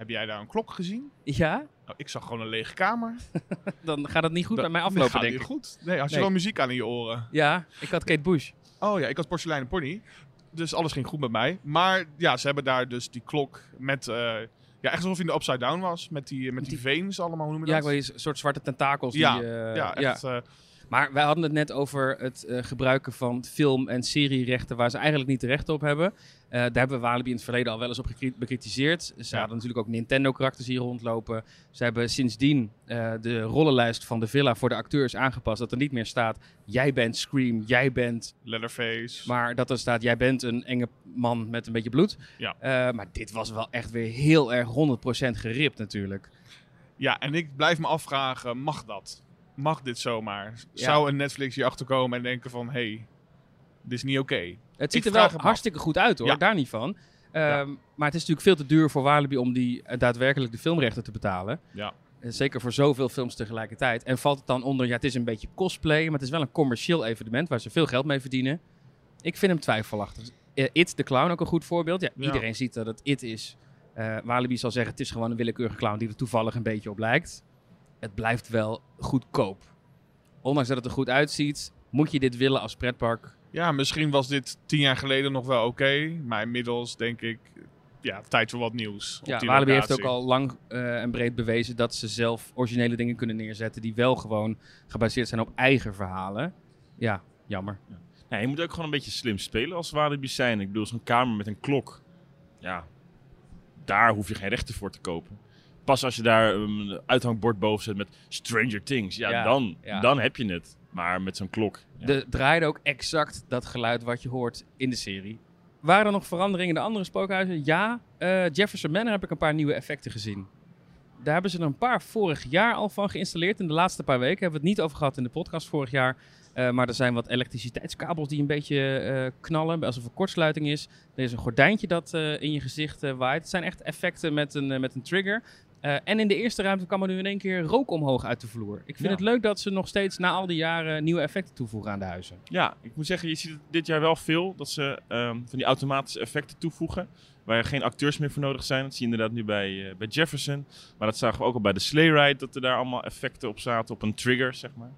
[SPEAKER 4] Heb jij daar een klok gezien?
[SPEAKER 1] Ja,
[SPEAKER 4] Nou, ik zag gewoon een lege kamer.
[SPEAKER 1] dan gaat het niet goed
[SPEAKER 4] Dat-
[SPEAKER 1] bij mij
[SPEAKER 4] Dat
[SPEAKER 1] aflopen,
[SPEAKER 4] gaat
[SPEAKER 1] denk ik.
[SPEAKER 4] goed. Nee, als je
[SPEAKER 1] Nee.
[SPEAKER 4] wel muziek aan in je oren.
[SPEAKER 1] Ja, ik had Kate Bush.
[SPEAKER 4] Oh ja, ik had porseleinen pony. Dus alles ging goed met mij. Maar ja, ze hebben daar dus die klok met... eh, ja, echt alsof je in de Upside Down was. Met die, met die veens allemaal, hoe noem je
[SPEAKER 1] Ja, ik
[SPEAKER 4] dat?
[SPEAKER 1] weet een soort zwarte tentakels.
[SPEAKER 4] Ja,
[SPEAKER 1] die, eh,
[SPEAKER 4] ja, echt. eh,
[SPEAKER 1] Maar wij hadden het net over het eh, gebruiken van film- en serierechten waar ze eigenlijk niet de rechten op hebben. Eh, daar hebben we Walibi in het verleden al wel eens op bekritiseerd. Ze
[SPEAKER 4] Ja.
[SPEAKER 1] hadden natuurlijk ook Nintendo-karakters hier rondlopen. Ze hebben sindsdien eh, de rollenlijst van de villa voor de acteurs aangepast. Dat er niet meer staat, jij bent Scream, jij bent...
[SPEAKER 4] Leatherface.
[SPEAKER 1] Maar dat er staat, jij bent een enge man met een beetje bloed.
[SPEAKER 4] Ja.
[SPEAKER 1] Maar dit was wel echt weer heel erg 100% geript natuurlijk.
[SPEAKER 4] Ja, en ik blijf me afvragen, mag dat? Mag dit zomaar? Zou een Netflix hier achter komen en denken van... Hé, hey, dit is niet oké.
[SPEAKER 1] Het ziet
[SPEAKER 4] Ik
[SPEAKER 1] er wel hartstikke goed uit hoor,
[SPEAKER 4] Ja.
[SPEAKER 1] daar niet van. Ehm. Maar het is natuurlijk veel te duur voor Walibi om die eh, daadwerkelijk de filmrechten te betalen.
[SPEAKER 4] Ja.
[SPEAKER 1] Eh, Zeker voor zoveel films tegelijkertijd. En valt het dan onder, ja, het is een beetje cosplay, maar het is wel een commercieel evenement waar ze veel geld mee verdienen. Ik vind hem twijfelachtig. Eh, It, the Clown, ook een goed voorbeeld. Ja,
[SPEAKER 4] Ja.
[SPEAKER 1] Iedereen ziet dat het It is. Eh, Walibi zal zeggen, het is gewoon een willekeurige clown die er toevallig een beetje op lijkt. Het blijft wel goedkoop. Ondanks dat het er goed uitziet, moet je dit willen als pretpark.
[SPEAKER 4] Ja, misschien was dit tien jaar geleden nog wel oké. maar inmiddels denk ik... Ja, tijd voor wat nieuws. op
[SPEAKER 1] Ja, Walibi heeft ook al lang eh, en breed bewezen dat ze zelf originele dingen kunnen neerzetten die wel gewoon gebaseerd zijn op eigen verhalen. Ja, jammer.
[SPEAKER 2] Nee, je moet ook gewoon een beetje slim spelen als Walibi zijn. Ik bedoel, zo'n kamer met een klok. Ja, daar hoef je geen rechten voor te kopen. Pas als je daar um, een uithangbord boven zet met Stranger Things. Ja,
[SPEAKER 1] Ja,
[SPEAKER 2] dan,
[SPEAKER 1] ja.
[SPEAKER 2] dan heb je het. Maar met zo'n klok.
[SPEAKER 1] De draaide ook exact dat geluid wat je hoort in de serie. Waren er nog veranderingen in de andere spookhuizen? Ja, eh, Jefferson Manor heb ik een paar nieuwe effecten gezien. Daar hebben ze er een paar vorig jaar al van geïnstalleerd. In de laatste paar weken hebben we het niet over gehad in de podcast vorig jaar. Eh, maar er zijn wat elektriciteitskabels die een beetje eh, knallen, alsof er kortsluiting is. Er is een gordijntje dat in je gezicht waait. Het zijn echt effecten met een, met een trigger. Eh, en in de eerste ruimte kwam er nu in één keer rook omhoog uit de vloer. Ik vind
[SPEAKER 2] Ja.
[SPEAKER 1] het leuk dat ze nog steeds na al die jaren nieuwe effecten toevoegen aan de huizen.
[SPEAKER 2] Ja, ik moet zeggen, je ziet dit jaar wel veel dat ze ehm, van die automatische effecten toevoegen. Waar er geen acteurs meer voor nodig zijn. Dat zie je inderdaad nu bij, eh, bij Jefferson. Maar dat zagen we ook al bij de Sleigh Ride. Dat er daar allemaal effecten op zaten. Op een trigger, zeg maar.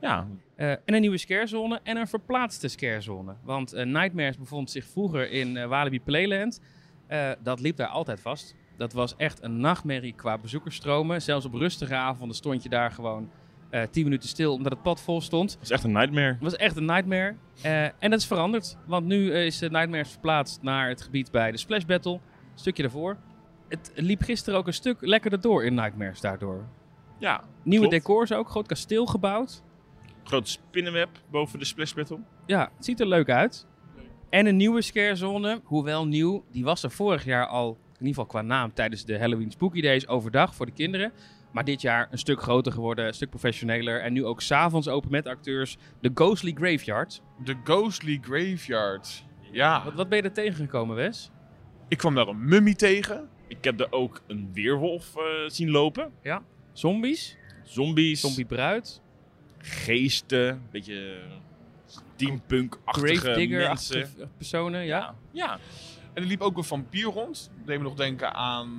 [SPEAKER 2] Ja,
[SPEAKER 1] Eh, en een nieuwe scarezone en een verplaatste scarezone. Want Nightmares bevond zich vroeger in Walibi Playland. Dat liep daar altijd vast. Dat was echt een nachtmerrie qua bezoekersstromen. Zelfs op rustige avonden stond je daar gewoon eh 10 minuten stil omdat het pad vol stond.
[SPEAKER 2] dat is echt een nightmare.
[SPEAKER 1] Het was echt een nightmare. Eh, en dat is veranderd. Want nu eh, is eh, Nightmares verplaatst naar het gebied bij de Splash Battle. Een stukje daarvoor. Het liep gisteren ook een stuk lekkerder door in Nightmares daardoor.
[SPEAKER 2] Ja,
[SPEAKER 1] Nieuwe
[SPEAKER 2] Klopt.
[SPEAKER 1] decors ook, groot kasteel gebouwd.
[SPEAKER 2] grote spinnenweb boven de Splash Battle.
[SPEAKER 1] Ja, het ziet er leuk uit. En een nieuwe scarezone, hoewel nieuw, die was er vorig jaar al, in ieder geval qua naam, tijdens de Halloween Spooky Days overdag voor de kinderen. Maar dit jaar een stuk groter geworden, een stuk professioneler. En nu ook s'avonds open met acteurs. De Ghostly Graveyard.
[SPEAKER 4] De Ghostly Graveyard. Ja,
[SPEAKER 1] Wat, wat ben je er tegengekomen, Wes?
[SPEAKER 4] ik kwam daar een mummie tegen.
[SPEAKER 2] Ik heb er ook een weerwolf eh, zien lopen.
[SPEAKER 1] Zombies,
[SPEAKER 2] Zombies,
[SPEAKER 1] zombiebruid,
[SPEAKER 2] geesten, beetje steampunk-achtige mensen.
[SPEAKER 1] personen. Ja.
[SPEAKER 2] Ja,
[SPEAKER 4] En er liep ook een vampier rond. Dat deed me nog denken aan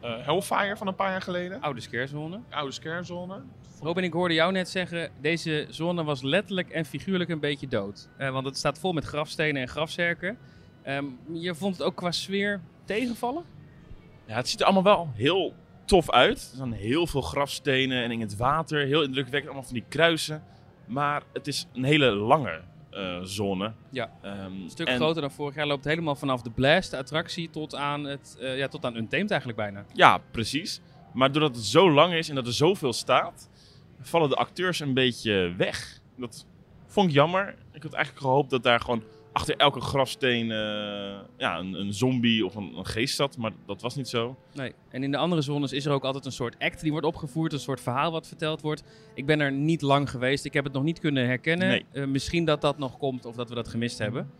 [SPEAKER 4] eh, Hellfire van een paar jaar geleden.
[SPEAKER 1] Oude scarezone.
[SPEAKER 4] Oude scarezone.
[SPEAKER 1] Robin, ik hoorde jou net zeggen, deze zone was letterlijk en figuurlijk een beetje dood. Eh, want het staat vol met grafstenen en grafzerken. Ehm, je vond het ook qua sfeer tegenvallen?
[SPEAKER 2] Ja, het ziet er allemaal wel heel tof uit. Er zijn heel veel grafstenen en in het water. Heel indrukwekkend, allemaal van die kruisen. Maar het is een hele lange zone.
[SPEAKER 1] Ja.
[SPEAKER 2] Ehm,
[SPEAKER 1] Een stuk
[SPEAKER 2] en-
[SPEAKER 1] groter dan vorig jaar. Loopt helemaal vanaf de Blast, de attractie, tot aan, het, eh, ja, tot aan Untamed eigenlijk bijna.
[SPEAKER 2] Ja, precies. Maar doordat het zo lang is en dat er zoveel staat, vallen de acteurs een beetje weg. Dat vond ik jammer. Ik had eigenlijk gehoopt dat daar gewoon achter elke grafsteen eh, ja, een, een zombie of een, een geest zat. Maar dat was niet zo.
[SPEAKER 1] Nee. En in de andere zones is er ook altijd een soort act die wordt opgevoerd. Een soort verhaal wat verteld wordt. Ik ben er niet lang geweest. Ik heb het nog niet kunnen herkennen.
[SPEAKER 2] Nee.
[SPEAKER 1] Eh, misschien dat dat nog komt of dat we dat gemist hebben.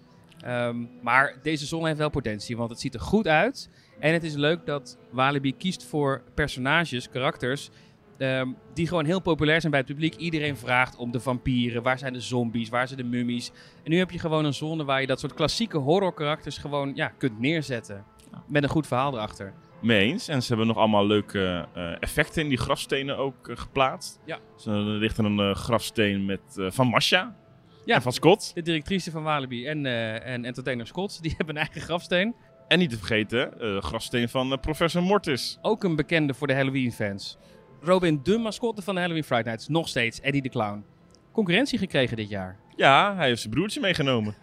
[SPEAKER 1] Ehm, maar deze zone heeft wel potentie, want het ziet er goed uit. En het is leuk dat Walibi kiest voor personages, karakters, ehm, die gewoon heel populair zijn bij het publiek. Iedereen vraagt om de vampieren, waar zijn de zombies, waar zijn de mummies. En nu heb je gewoon een zone waar je dat soort klassieke horrorkarakters gewoon ja, kunt neerzetten. Met een goed verhaal erachter.
[SPEAKER 2] Mee eens. En ze hebben nog allemaal leuke eh, effecten in die grafstenen ook eh, geplaatst.
[SPEAKER 1] Ja.
[SPEAKER 2] Dus, er ligt er een eh, grafsteen met, eh, van Masha
[SPEAKER 1] Ja.
[SPEAKER 2] en van Scott.
[SPEAKER 1] De directrice van Walibi en, eh en Entertainer Scott, die hebben een eigen grafsteen.
[SPEAKER 2] En niet te vergeten, eh grafsteen van eh, professor Mortis.
[SPEAKER 1] Ook een bekende voor de Halloween-fans. Robin, de mascotte van de Halloween Friday Nights, nog steeds Eddie de Clown. Concurrentie gekregen dit jaar.
[SPEAKER 2] Ja, hij heeft zijn broertje meegenomen.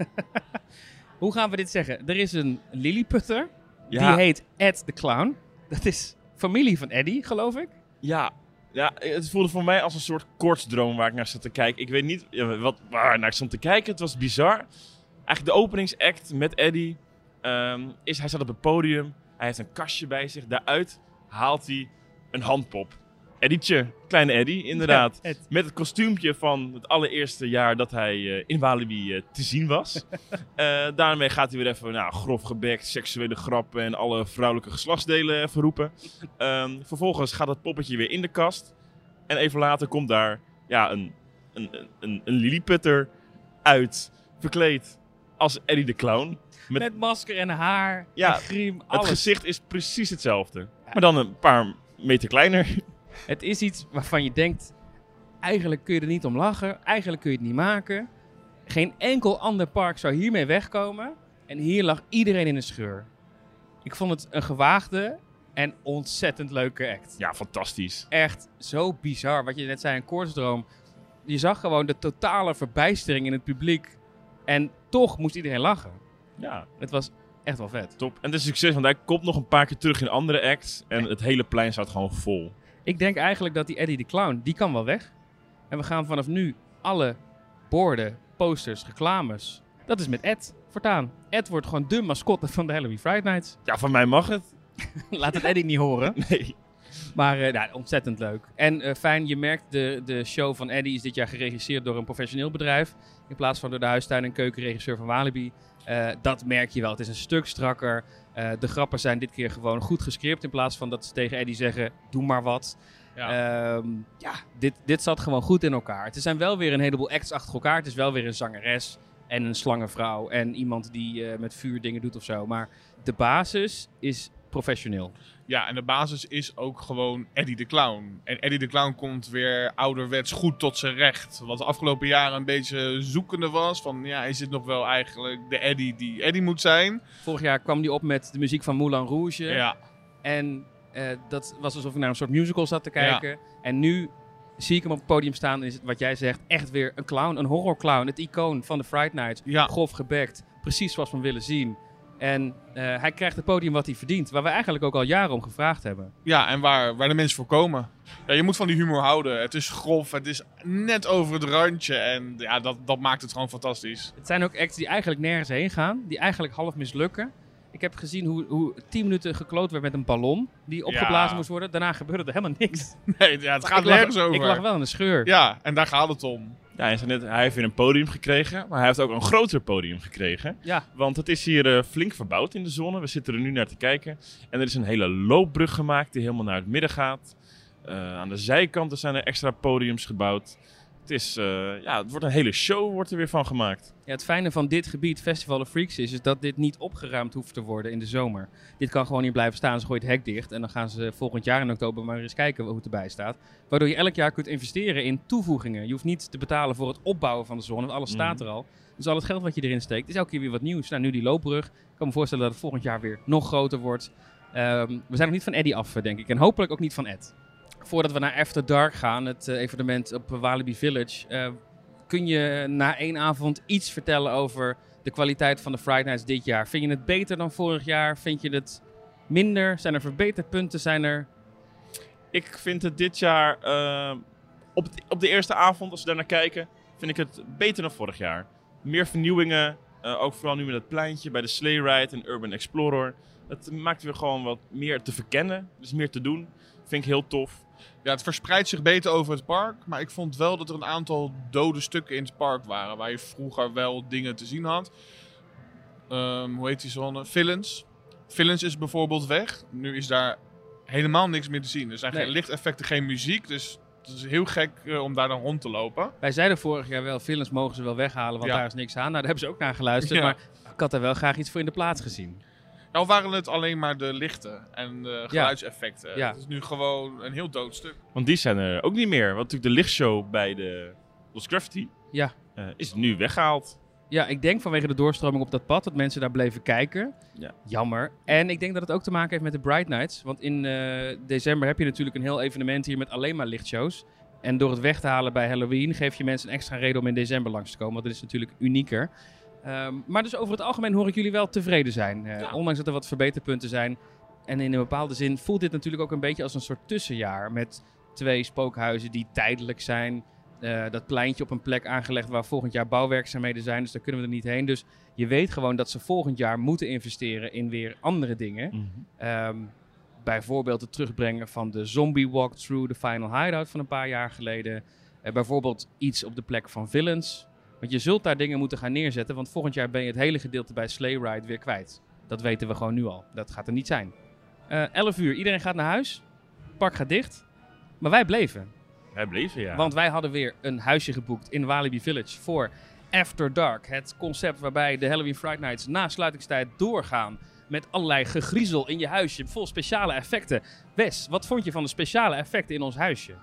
[SPEAKER 1] Hoe gaan we dit zeggen? Er is een Lilliputter,
[SPEAKER 2] Ja.
[SPEAKER 1] die heet Ed de Clown. Dat is familie van Eddie, geloof ik.
[SPEAKER 2] Ja, ja, het voelde voor mij als een soort kortsdroom waar ik naar zat te kijken. Ik weet niet wat, waar ik naar stond te kijken. Het was bizar. Eigenlijk de openingsact met Eddie ehm, is, hij zat op het podium. Hij heeft een kastje bij zich. Daaruit haalt hij een handpop. Eddietje, kleine Eddie, inderdaad.
[SPEAKER 1] Ja.
[SPEAKER 2] Met het kostuumpje van het allereerste jaar dat hij eh, in Walibi eh, te zien was. Eh, daarmee gaat hij weer even nou, grof gebekt, seksuele grappen en alle vrouwelijke geslachtsdelen even roepen. Ehm, vervolgens gaat het poppetje weer in de kast. En even later komt daar ja, een, een, een, een lilliputter uit, verkleed als Eddie de Clown. Met,
[SPEAKER 1] Met masker en haar
[SPEAKER 2] Ja,
[SPEAKER 1] en griem,
[SPEAKER 2] het
[SPEAKER 1] alles.
[SPEAKER 2] gezicht is precies hetzelfde. Maar dan een paar meter kleiner.
[SPEAKER 1] Het is iets waarvan je denkt, eigenlijk kun je er niet om lachen. Eigenlijk kun je het niet maken. Geen enkel ander park zou hiermee wegkomen. En hier lag iedereen in een scheur. Ik vond het een gewaagde en ontzettend leuke act.
[SPEAKER 2] Ja, fantastisch.
[SPEAKER 1] Echt zo bizar. Wat je net zei, een koortsdroom. Je zag gewoon de totale verbijstering in het publiek. En toch moest iedereen lachen.
[SPEAKER 2] Ja,
[SPEAKER 1] Het was echt wel vet.
[SPEAKER 2] top. En het is een succes, want hij komt nog een paar keer terug in andere acts. En het hele plein staat gewoon vol.
[SPEAKER 1] Ik denk eigenlijk dat die Eddie de Clown, die kan wel weg. En we gaan vanaf nu alle borden, posters, reclames. Dat is met Ed voortaan. Ed wordt gewoon de mascotte van de Halloween Friday Nights.
[SPEAKER 2] Ja, van mij mag het.
[SPEAKER 1] Laat het Eddie niet horen.
[SPEAKER 2] Nee.
[SPEAKER 1] Maar eh, nou, ontzettend leuk. En eh, fijn, je merkt de, de show van Eddie is dit jaar geregisseerd door een professioneel bedrijf. In plaats van door de huistuin- en keukenregisseur van Walibi. Eh, dat merk je wel. Het is een stuk strakker. Eh, de grappen zijn dit keer gewoon goed gescript. In plaats van dat ze tegen Eddie zeggen, doe maar wat.
[SPEAKER 4] Ja.
[SPEAKER 1] Ehm, ja, dit, dit zat gewoon goed in elkaar. Het zijn wel weer een heleboel acts achter elkaar. Het is wel weer een zangeres en een slangenvrouw en iemand die eh, met vuur dingen doet of zo. Maar de basis is professioneel.
[SPEAKER 4] Ja, en de basis is ook gewoon Eddie de Clown. En Eddie de Clown komt weer ouderwets goed tot zijn recht. Wat de afgelopen jaren een beetje zoekende was. Van ja, is dit nog wel eigenlijk de Eddie die Eddie moet zijn?
[SPEAKER 1] Vorig jaar kwam hij op met de muziek van Moulin Rouge.
[SPEAKER 4] Ja,
[SPEAKER 1] En eh, dat was alsof ik naar een soort musical zat te kijken. En nu zie ik hem op het podium staan en is het wat jij zegt echt weer een clown, een horrorclown. Het icoon van de Fright Night.
[SPEAKER 4] ja.
[SPEAKER 1] Grof gebekt, precies zoals we hem willen zien. En eh, hij krijgt het podium wat hij verdient. Waar we eigenlijk ook al jaren om gevraagd hebben.
[SPEAKER 4] ja en waar, waar de mensen voor komen. Ja, je moet van die humor houden. Het is grof, het is net over het randje. En ja, dat, dat maakt het gewoon fantastisch.
[SPEAKER 1] Het zijn ook acts die eigenlijk nergens heen gaan. Die eigenlijk half mislukken. Ik heb gezien hoe, hoe 10 minuten gekloot werd met een ballon. Die opgeblazen
[SPEAKER 4] Ja.
[SPEAKER 1] moest worden. Daarna gebeurde er helemaal niks.
[SPEAKER 4] Nee, ja, het gaat nergens over.
[SPEAKER 1] Ik lag wel in een scheur.
[SPEAKER 4] Ja, en daar gaat het om.
[SPEAKER 2] Ja, hij, net, hij heeft weer een podium gekregen, maar hij heeft ook een groter podium gekregen.
[SPEAKER 1] Ja.
[SPEAKER 2] Want het is hier eh, flink verbouwd in de zone. We zitten er nu naar te kijken. En er is een hele loopbrug gemaakt die helemaal naar het midden gaat. Eh, aan de zijkanten zijn er extra podiums gebouwd. Het, is, eh, ja, het wordt een hele show wordt er weer van gemaakt.
[SPEAKER 1] Ja, het fijne van dit gebied, Festival of Freaks, is, is dat dit niet opgeruimd hoeft te worden in de zomer. Dit kan gewoon niet blijven staan. Ze gooien het hek dicht en dan gaan ze volgend jaar in oktober maar eens kijken hoe het erbij staat. Waardoor je elk jaar kunt investeren in toevoegingen. Je hoeft niet te betalen voor het opbouwen van de zone, want alles staat
[SPEAKER 2] Mhm.
[SPEAKER 1] er al. Dus al het geld wat je erin steekt, is elke keer weer wat nieuws. Nou, nu die loopbrug. Ik kan me voorstellen dat het volgend jaar weer nog groter wordt. Ehm, we zijn nog niet van Eddie af, denk ik. En hopelijk ook niet van Ed. Voordat we naar After Dark gaan, het eh, evenement op Walibi Village, eh, kun je na één avond iets vertellen over de kwaliteit van de Friday Nights dit jaar? Vind je het beter dan vorig jaar? Vind je het minder? Zijn er verbeterpunten? Zijn er...
[SPEAKER 2] Ik vind het dit jaar, eh, op, op de eerste avond, als we daar naar kijken, vind ik het beter dan vorig jaar. Meer vernieuwingen, ook vooral nu met het pleintje bij de Sleigh Ride en Urban Explorer. Het maakt weer gewoon wat meer te verkennen, dus meer te doen. Vind ik heel tof.
[SPEAKER 4] Ja, het verspreidt zich beter over het park. Maar ik vond wel dat er een aantal dode stukken in het park waren. Waar je vroeger wel dingen te zien had. Ehm, hoe heet die zone? Villains. Villains is bijvoorbeeld weg. Nu is daar helemaal niks meer te zien. Er zijn
[SPEAKER 1] Nee.
[SPEAKER 4] geen lichteffecten, geen muziek. Dus het is heel gek eh, om daar dan rond te lopen.
[SPEAKER 1] Wij zeiden vorig jaar wel, films mogen ze wel weghalen, want
[SPEAKER 4] Ja.
[SPEAKER 1] daar is niks aan. Nou, daar hebben ze ook naar geluisterd,
[SPEAKER 4] Ja.
[SPEAKER 1] maar ik had daar wel graag iets voor in de plaats gezien.
[SPEAKER 4] Nou waren het alleen maar de lichten en de geluidseffecten.
[SPEAKER 1] Ja.
[SPEAKER 4] Het is nu gewoon een heel dood stuk.
[SPEAKER 2] Want die zijn er ook niet meer. Want natuurlijk de lichtshow bij de Lost Graffiti
[SPEAKER 1] Ja.
[SPEAKER 2] eh, is nu weggehaald.
[SPEAKER 1] Ja, ik denk vanwege de doorstroming op dat pad dat mensen daar bleven kijken.
[SPEAKER 2] Ja.
[SPEAKER 1] Jammer. En ik denk dat het ook te maken heeft met de Bright Nights. Want in eh, december heb je natuurlijk een heel evenement hier met alleen maar lichtshows. En door het weg te halen bij Halloween geef je mensen een extra reden om in december langs te komen. Want dat is natuurlijk unieker. Ehm, maar dus over het algemeen hoor ik jullie wel tevreden zijn. Eh, Ondanks dat er wat verbeterpunten zijn. En in een bepaalde zin voelt dit natuurlijk ook een beetje als een soort tussenjaar. Met twee spookhuizen die tijdelijk zijn. Eh, dat pleintje op een plek aangelegd waar volgend jaar bouwwerkzaamheden zijn. Dus daar kunnen we er niet heen. Dus je weet gewoon dat ze volgend jaar moeten investeren in weer andere dingen. Ehm, bijvoorbeeld het terugbrengen van de zombie walkthrough, de final hideout van een paar jaar geleden. Eh, bijvoorbeeld iets op de plek van villains. Want je zult daar dingen moeten gaan neerzetten, want volgend jaar ben je het hele gedeelte bij Sleigh Ride weer kwijt. Dat weten we gewoon nu al. Dat gaat er niet zijn. Eh 11 uur, iedereen gaat naar huis. Het park gaat dicht. Maar wij bleven.
[SPEAKER 2] Wij bleven, ja.
[SPEAKER 1] Want wij hadden weer een huisje geboekt in Walibi Village voor After Dark. Het concept waarbij de Halloween Fright Nights na sluitingstijd doorgaan. Met allerlei gegriezel in je huisje, vol speciale effecten. Wes, wat vond je van de speciale effecten in ons huisje?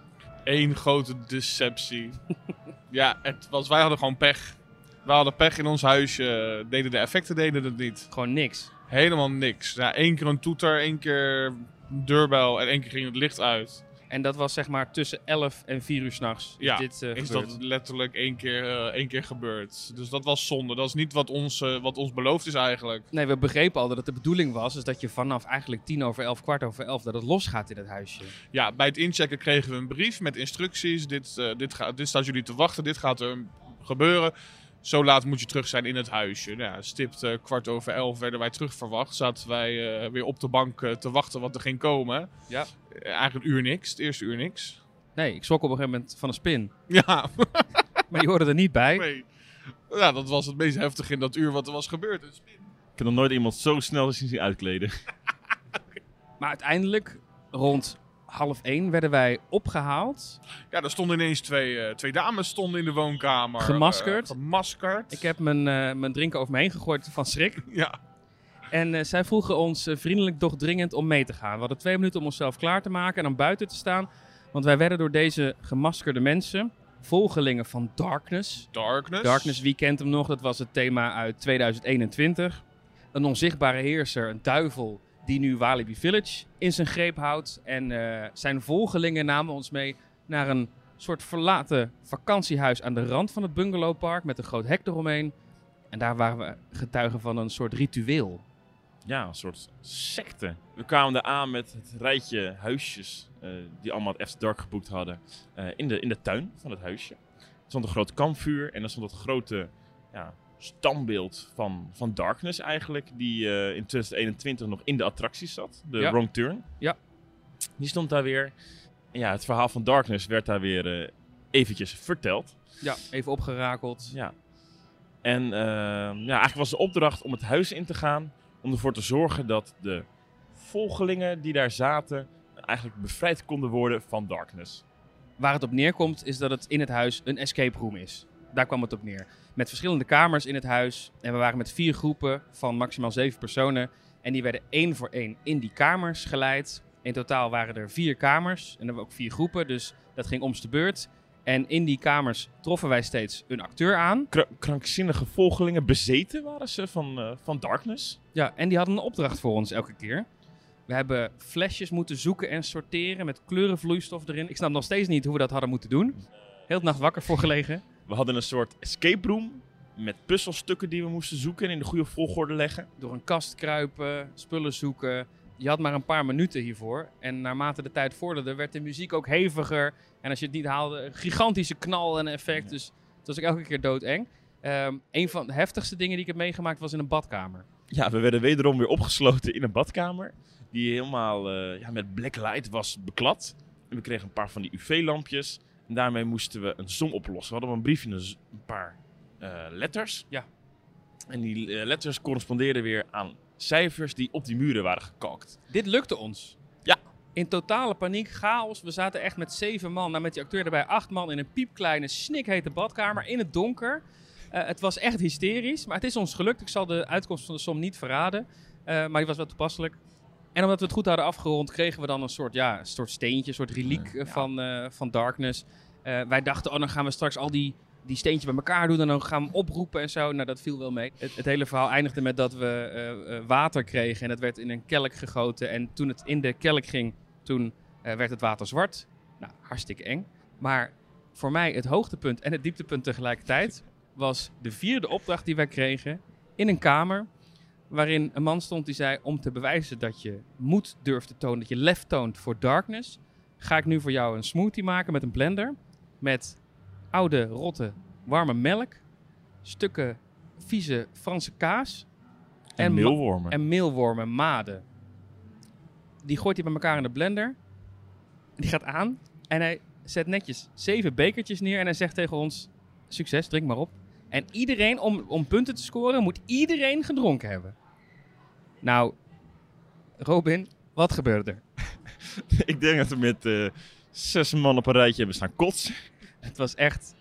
[SPEAKER 4] Eén grote deceptie. ja, het was, wij hadden gewoon pech. We hadden pech in ons huisje. Deden de effecten deden het niet.
[SPEAKER 1] Gewoon niks.
[SPEAKER 4] Helemaal niks. Ja, één keer een toeter, één keer een deurbel en één keer ging het licht uit.
[SPEAKER 1] En dat was zeg maar tussen 11 en 4 uur s'nachts.
[SPEAKER 4] Ja,
[SPEAKER 1] dit, eh,
[SPEAKER 4] is dat letterlijk één keer, eh, één keer gebeurd. Dus dat was zonde. Dat is niet wat ons, eh, wat ons beloofd is eigenlijk.
[SPEAKER 1] Nee, we begrepen al dat het de bedoeling was. Dus dat je vanaf eigenlijk tien over elf, kwart over elf, dat het losgaat in het huisje.
[SPEAKER 4] Ja, bij het inchecken kregen we een brief met instructies. Dit, dit, gaat, dit staat jullie te wachten, dit gaat er gebeuren. Zo laat moet je terug zijn in het huisje. Nou, ja, stipt eh, kwart over elf werden wij terug verwacht. Zaten wij eh, weer op de bank eh, te wachten wat er ging komen.
[SPEAKER 1] Ja.
[SPEAKER 4] Eigenlijk een uur niks, het eerste uur niks.
[SPEAKER 1] Nee, ik schrok op een gegeven moment van een spin.
[SPEAKER 4] Ja,
[SPEAKER 1] Maar die hoorde er niet bij.
[SPEAKER 4] nee. Ja, dat was het meest heftig in dat uur wat er was gebeurd. Een spin.
[SPEAKER 2] Ik heb nog nooit iemand zo snel zien uitkleden.
[SPEAKER 1] Maar uiteindelijk, rond half één, werden wij opgehaald.
[SPEAKER 4] Ja, er stonden ineens twee, eh, twee dames stonden in de woonkamer.
[SPEAKER 1] Gemaskerd.
[SPEAKER 4] Eh, gemaskerd.
[SPEAKER 1] Ik heb mijn, eh, mijn drinken over me heen gegooid van schrik.
[SPEAKER 4] Ja,
[SPEAKER 1] En zij vroegen ons vriendelijk doch dringend om mee te gaan. We hadden twee minuten om onszelf klaar te maken en dan buiten te staan. Want wij werden door deze gemaskerde mensen, volgelingen van Darkness.
[SPEAKER 4] Darkness.
[SPEAKER 1] Darkness, wie kent hem nog? Dat was het thema uit 2021. Een onzichtbare heerser, een duivel, die nu Walibi Village in zijn greep houdt. En eh, zijn volgelingen namen ons mee naar een soort verlaten vakantiehuis aan de rand van het bungalowpark met een groot hek eromheen. En daar waren we getuigen van een soort ritueel.
[SPEAKER 2] Ja, een soort secte. We kwamen daar aan met het rijtje huisjes eh, die allemaal het After Dark geboekt hadden. eh, in, de, in de tuin van het huisje. Er stond een groot kampvuur en er stond dat grote ja, standbeeld van, van Darkness eigenlijk. Die eh, in 2021 nog in de attracties zat. De
[SPEAKER 1] Ja.
[SPEAKER 2] Wrong Turn.
[SPEAKER 1] Ja.
[SPEAKER 2] Die stond daar weer. En ja, het verhaal van Darkness werd daar weer eh, eventjes verteld.
[SPEAKER 1] Ja, even opgerakeld.
[SPEAKER 2] Ja. En eh, ja, eigenlijk was de opdracht om het huis in te gaan. Om ervoor te zorgen dat de volgelingen die daar zaten. eigenlijk bevrijd konden worden van darkness.
[SPEAKER 1] Waar het op neerkomt is dat het in het huis een escape room is. Daar kwam het op neer. Met verschillende kamers in het huis. En we waren met vier groepen van maximaal zeven personen. En die werden één voor één in die kamers geleid. In totaal waren er vier kamers. En dan hebben we ook vier groepen. Dus dat ging om's de beurt. En in die kamers troffen wij steeds een acteur aan.
[SPEAKER 2] Kra- krankzinnige volgelingen bezeten waren ze van, eh, van darkness.
[SPEAKER 1] Ja, en die hadden een opdracht voor ons elke keer. We hebben flesjes moeten zoeken en sorteren met kleurenvloeistof erin. Ik snap nog steeds niet hoe we dat hadden moeten doen. Heel de nacht wakker voor gelegen.
[SPEAKER 2] We hadden een soort escape room. Met puzzelstukken die we moesten zoeken en in de goede volgorde leggen.
[SPEAKER 1] Door een kast kruipen, spullen zoeken. Je had maar een paar minuten hiervoor. En naarmate de tijd vorderde, werd de muziek ook heviger. En als je het niet haalde, een gigantische knal en effect. Dus het was ook elke keer doodeng. Ehm een van de heftigste dingen die ik heb meegemaakt was in een badkamer.
[SPEAKER 2] Ja, we werden wederom weer opgesloten in een badkamer. Die helemaal eh, ja, met black light was beklad. En we kregen een paar van die UV-lampjes. En daarmee moesten we een som oplossen. We hadden een briefje een, een paar eh, letters.
[SPEAKER 1] Ja.
[SPEAKER 2] En die eh, letters correspondeerden weer aan cijfers die op die muren waren gekalkt.
[SPEAKER 1] Dit lukte ons.
[SPEAKER 2] Ja.
[SPEAKER 1] In totale paniek, chaos. We zaten echt met zeven man, nou met die acteur erbij acht man in een piepkleine, snikhete badkamer in het donker. Eh, het was echt hysterisch, maar het is ons gelukt. Ik zal de uitkomst van de som niet verraden, maar die was wel toepasselijk. En omdat we het goed hadden afgerond, kregen we dan een soort, ja, een soort steentje, een soort reliek eh, van, eh, van Darkness. Eh, wij dachten, oh, dan gaan we straks al die, die steentjes bij elkaar doen en dan gaan we hem oproepen en zo. Nou, dat viel wel mee. Het, het hele verhaal eindigde met dat we water kregen en het werd in een kelk gegoten. En toen het in de kelk ging, toen werd het water zwart. Nou, hartstikke eng. Maar voor mij het hoogtepunt en het dieptepunt tegelijkertijd was de vierde opdracht die wij kregen in een kamer. Waarin een man stond die zei: Om te bewijzen dat je moed durft te tonen, dat je lef toont voor darkness, ga ik nu voor jou een smoothie maken met een blender. Met oude, rotte, warme melk, stukken vieze Franse kaas
[SPEAKER 2] En,
[SPEAKER 1] ma-
[SPEAKER 2] meelwormen.
[SPEAKER 1] en meelwormen, maden. Die gooit hij bij elkaar in de blender. Die gaat aan en hij zet netjes zeven bekertjes neer en hij zegt tegen ons: Succes, drink maar op. En iedereen, om, om punten te scoren, moet iedereen gedronken hebben. Nou, Robin, wat gebeurde er?
[SPEAKER 2] ik denk dat we met eh, zes man op een rijtje hebben staan kotsen.
[SPEAKER 1] Het was echt.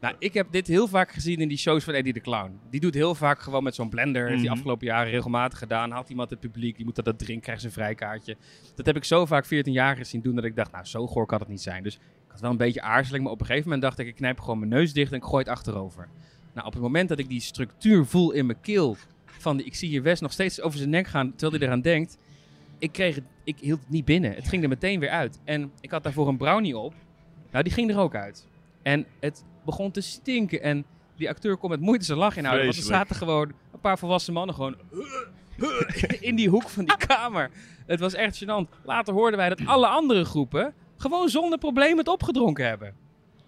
[SPEAKER 1] Nou, ik heb dit heel vaak gezien in die shows van Eddie de Clown. Die doet heel vaak gewoon met zo'n blender. Heeft hij
[SPEAKER 2] Mhm.
[SPEAKER 1] afgelopen jaren regelmatig gedaan. Haalt iemand het publiek, die moet dat, dat drinken, krijgt zijn vrijkaartje. Dat heb ik zo vaak 14 jaar gezien doen dat ik dacht, nou, zo goor kan het niet zijn. Dus ik had wel een beetje aarzeling, maar op een gegeven moment dacht ik, ik knijp gewoon mijn neus dicht en ik gooi het achterover. Nou, op het moment dat ik die structuur voel in mijn keel, van die, ik zie hier Wes nog steeds over zijn nek gaan terwijl hij eraan denkt. Ik, kreeg het, ik hield het niet binnen. Het ging er meteen weer uit. En ik had daarvoor een brownie op. Nou, die ging er ook uit. En het begon te stinken. En die acteur kon met moeite zijn lach inhouden. Want er zaten gewoon een paar volwassen mannen gewoon in die hoek van die kamer. Het was echt gênant. Later hoorden wij dat alle andere groepen gewoon zonder probleem het opgedronken hebben.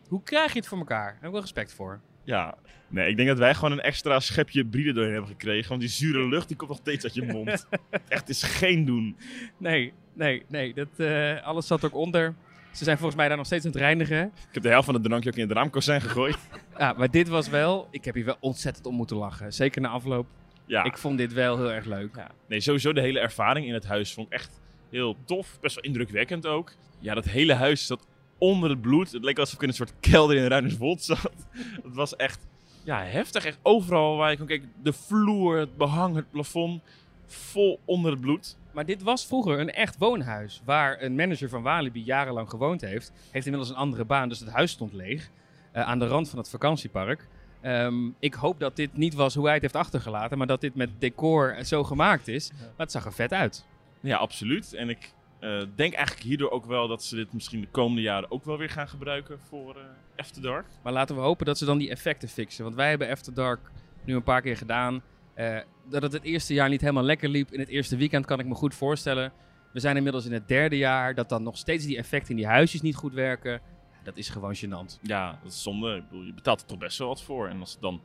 [SPEAKER 1] Hoe krijg je het voor elkaar? Daar heb ik wel respect voor.
[SPEAKER 2] Ja, nee, ik denk dat wij gewoon een extra schepje bride doorheen hebben gekregen. Want die zure lucht die komt nog steeds uit je mond. Echt, het is geen doen.
[SPEAKER 1] Nee, nee, nee. Dat, eh, alles zat ook onder. Ze zijn volgens mij daar nog steeds aan het reinigen.
[SPEAKER 2] Ik heb de helft van het drankje ook in het raamkozijn gegooid.
[SPEAKER 1] Ja, maar dit was wel... Ik heb hier wel ontzettend om moeten lachen. Zeker na afloop.
[SPEAKER 2] Ja,
[SPEAKER 1] Ik vond dit wel heel erg leuk.
[SPEAKER 2] Ja. Nee, sowieso de hele ervaring in het huis vond ik echt heel tof. Best wel indrukwekkend ook. Ja, dat hele huis zat onder het bloed. Het leek alsof ik in een soort kelder in Ruinerswold zat. Het was echt ja, heftig. Echt overal waar je kon kijken. De vloer, het behang, het plafond. Vol onder het bloed.
[SPEAKER 1] Maar dit was vroeger een echt woonhuis. Waar een manager van Walibi jarenlang gewoond heeft. Heeft inmiddels een andere baan, dus het huis stond leeg. eh, aan de rand van het vakantiepark. Ehm, ik hoop dat dit niet was hoe hij het heeft achtergelaten. Maar dat dit met decor zo gemaakt is. Maar het zag er vet uit.
[SPEAKER 2] Ja, absoluut. En ik eh, denk eigenlijk hierdoor ook wel dat ze dit misschien de komende jaren ook wel weer gaan gebruiken voor eh After Dark.
[SPEAKER 1] Maar laten we hopen dat ze dan die effecten fixen. Want wij hebben After Dark nu een paar keer gedaan. Eh, dat het het eerste jaar niet helemaal lekker liep. In het eerste weekend kan ik me goed voorstellen. We zijn inmiddels in het derde jaar. Dat dan nog steeds die effecten in die huisjes niet goed werken. Dat is gewoon gênant.
[SPEAKER 2] Ja, dat is zonde. Ik bedoel, je betaalt er toch best wel wat voor. En als het dan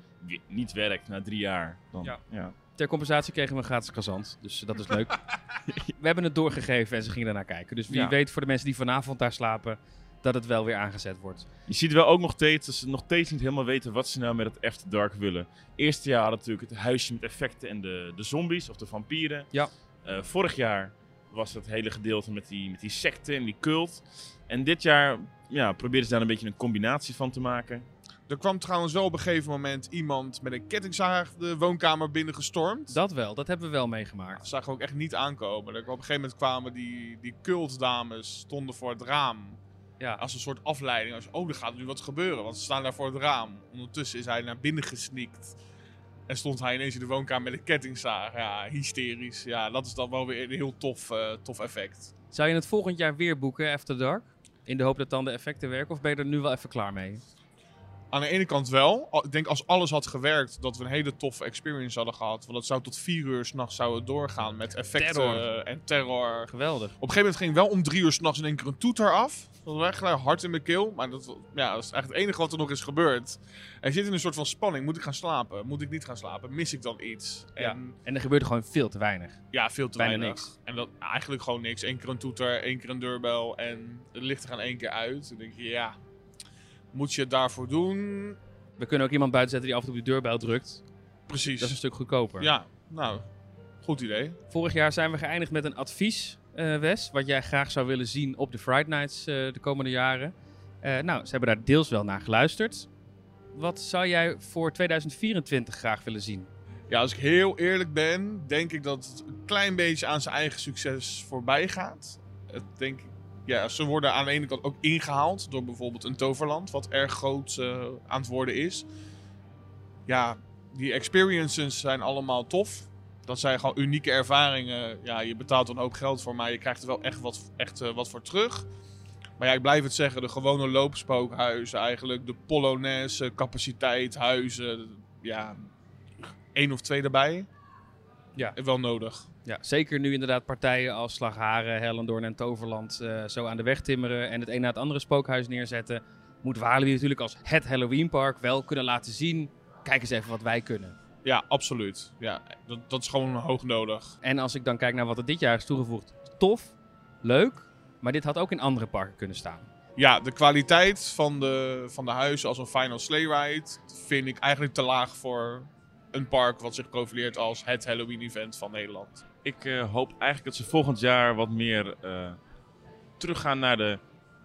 [SPEAKER 2] niet werkt na drie jaar, dan
[SPEAKER 1] Ja.
[SPEAKER 2] ja.
[SPEAKER 1] Ter compensatie kregen we een gratis kazant. Dus dat is leuk. we hebben het doorgegeven en ze gingen daarnaar kijken. Dus wie
[SPEAKER 2] Ja.
[SPEAKER 1] weet voor de mensen die vanavond daar slapen... dat het wel weer aangezet wordt.
[SPEAKER 2] Je ziet wel ook nog steeds dat ze nog steeds niet helemaal weten wat ze nou met het After Dark willen. Eerste jaar hadden natuurlijk het huisje met effecten en de, de zombies of de vampieren.
[SPEAKER 1] Ja.
[SPEAKER 2] Eh, vorig jaar was het hele gedeelte met die, met die secte en die cult. En dit jaar ja, proberen ze daar een beetje een combinatie van te maken.
[SPEAKER 4] Er kwam trouwens wel op een gegeven moment iemand met een kettingzaag de woonkamer binnengestormd.
[SPEAKER 1] Dat wel, dat hebben we wel meegemaakt.
[SPEAKER 4] Dat zagen we ook echt niet aankomen. Er Op een gegeven moment kwamen die, die cultdames stonden voor het raam.
[SPEAKER 1] Ja,
[SPEAKER 4] Als een soort afleiding. Als, oh, er gaat nu wat gebeuren, want ze staan daar voor het raam. Ondertussen is hij naar binnen gesneakt. En stond hij ineens in de woonkamer met een kettingzaag. Ja, hysterisch. Ja, dat is dan wel weer een heel tof, eh, tof effect.
[SPEAKER 1] Zou je het volgend jaar weer boeken, After Dark? In de hoop dat dan de effecten werken? Of ben je er nu wel even klaar mee?
[SPEAKER 4] Aan de ene kant wel. Ik denk als alles had gewerkt, dat we een hele toffe experience hadden gehad. Want het zou tot vier uur s'nachts doorgaan met effecten
[SPEAKER 1] Terror.
[SPEAKER 4] en terror.
[SPEAKER 1] Geweldig.
[SPEAKER 4] Op een gegeven moment ging wel om drie uur s'nachts in één keer een toeter af. Dat was echt gelijk hard in mijn keel. Maar dat, ja, dat is eigenlijk het enige wat er nog is gebeurd. En je zit in een soort van spanning. Moet ik gaan slapen? Moet ik niet gaan slapen? Mis ik dan iets?
[SPEAKER 1] Ja.
[SPEAKER 4] En
[SPEAKER 1] En er gebeurde gewoon veel te weinig.
[SPEAKER 4] ja, veel te
[SPEAKER 1] Bijna
[SPEAKER 4] weinig.
[SPEAKER 1] niks.
[SPEAKER 4] En dat eigenlijk gewoon niks. Eén keer een toeter, één keer een deurbel. En de lichten gaan één keer uit. Dan denk je, ja, moet je het daarvoor doen?
[SPEAKER 1] We kunnen ook iemand buiten zetten die af en toe op de deurbel drukt.
[SPEAKER 4] Precies.
[SPEAKER 1] Dat is een stuk goedkoper.
[SPEAKER 4] Ja, nou, goed idee.
[SPEAKER 1] Vorig jaar zijn we geëindigd met een advies eh, Wes, wat jij graag zou willen zien op de Friday Nights eh, de komende jaren. Eh, nou, ze hebben daar deels wel naar geluisterd. Wat zou jij voor 2024 graag willen zien?
[SPEAKER 4] Ja, als ik heel eerlijk ben, denk ik dat het een klein beetje aan zijn eigen succes voorbij gaat. Het denk, ik- ja, ze worden aan de ene kant ook ingehaald door bijvoorbeeld een toverland, wat erg groot eh, aan het worden is. Ja, die experiences zijn allemaal tof. Dat zijn gewoon unieke ervaringen. Ja, je betaalt een hoop geld voor, maar je krijgt er wel echt wat, echt, eh, wat voor terug. Maar ja, ik blijf het zeggen, de gewone loopspookhuizen eigenlijk, de Polonaise, capaciteit, huizen, ja, één of twee erbij.
[SPEAKER 1] Ja.
[SPEAKER 4] Wel nodig.
[SPEAKER 1] Ja, zeker nu inderdaad partijen als Slagharen, Hellendoorn en Toverland eh, zo aan de weg timmeren en het een na het andere spookhuis neerzetten, moet Walibi natuurlijk als het Halloweenpark wel kunnen laten zien. Kijk eens even wat wij kunnen.
[SPEAKER 4] Ja, absoluut. Ja, dat, dat is gewoon hoog nodig.
[SPEAKER 1] En als ik dan kijk naar wat er dit jaar is toegevoegd, tof, leuk, maar dit had ook in andere parken kunnen staan.
[SPEAKER 4] Ja, de kwaliteit van de, van de huizen als een Final Sleigh Ride vind ik eigenlijk te laag voor een park wat zich profileert als het Halloween-event van Nederland.
[SPEAKER 2] Ik eh, hoop eigenlijk dat ze volgend jaar wat meer eh, teruggaan naar de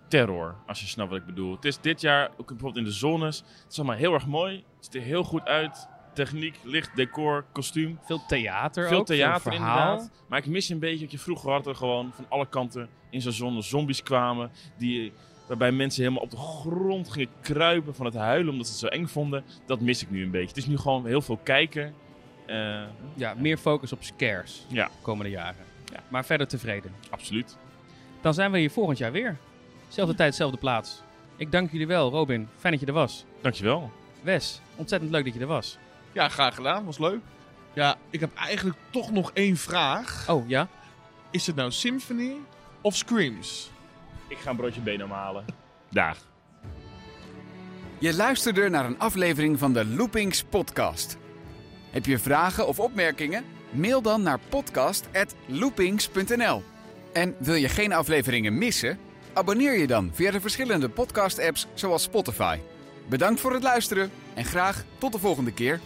[SPEAKER 2] terror, als je snapt wat ik bedoel. Het is dit jaar, ook bijvoorbeeld in de zones, het is allemaal heel erg mooi. Het ziet er heel goed uit. Techniek, licht, decor, kostuum.
[SPEAKER 1] Veel theater
[SPEAKER 2] Veel
[SPEAKER 1] ook,
[SPEAKER 2] theater
[SPEAKER 1] veel verhaal.
[SPEAKER 2] inderdaad. Maar ik mis een beetje dat je vroeger had er gewoon van alle kanten in zo'n zone zombies kwamen. Die, waarbij mensen helemaal op de grond gingen kruipen van het huilen omdat ze het zo eng vonden. Dat mis ik nu een beetje. Het is nu gewoon heel veel kijken. Eh,
[SPEAKER 1] Ja, meer focus op scares
[SPEAKER 2] Ja.
[SPEAKER 1] de komende jaren.
[SPEAKER 2] Ja.
[SPEAKER 1] Maar verder tevreden.
[SPEAKER 2] absoluut.
[SPEAKER 1] Dan zijn we hier volgend jaar weer. Zelfde tijd, zelfde plaats. Ik dank jullie wel, Robin. Fijn dat je er was.
[SPEAKER 2] Dankjewel.
[SPEAKER 1] Wes, ontzettend leuk dat je er was.
[SPEAKER 4] Ja, graag gedaan. Was leuk. Ja, ik heb eigenlijk toch nog één vraag.
[SPEAKER 1] Oh, ja?
[SPEAKER 4] Is het nou Symphony of Screams?
[SPEAKER 2] Ik ga een broodje benen halen. Dag.
[SPEAKER 3] Je luisterde naar een aflevering van de Loopings podcast. Heb je vragen of opmerkingen? Mail dan naar podcast@loopings.nl. En wil je geen afleveringen missen? Abonneer je dan via de verschillende podcast-apps zoals Spotify. Bedankt voor het luisteren en graag tot de volgende keer.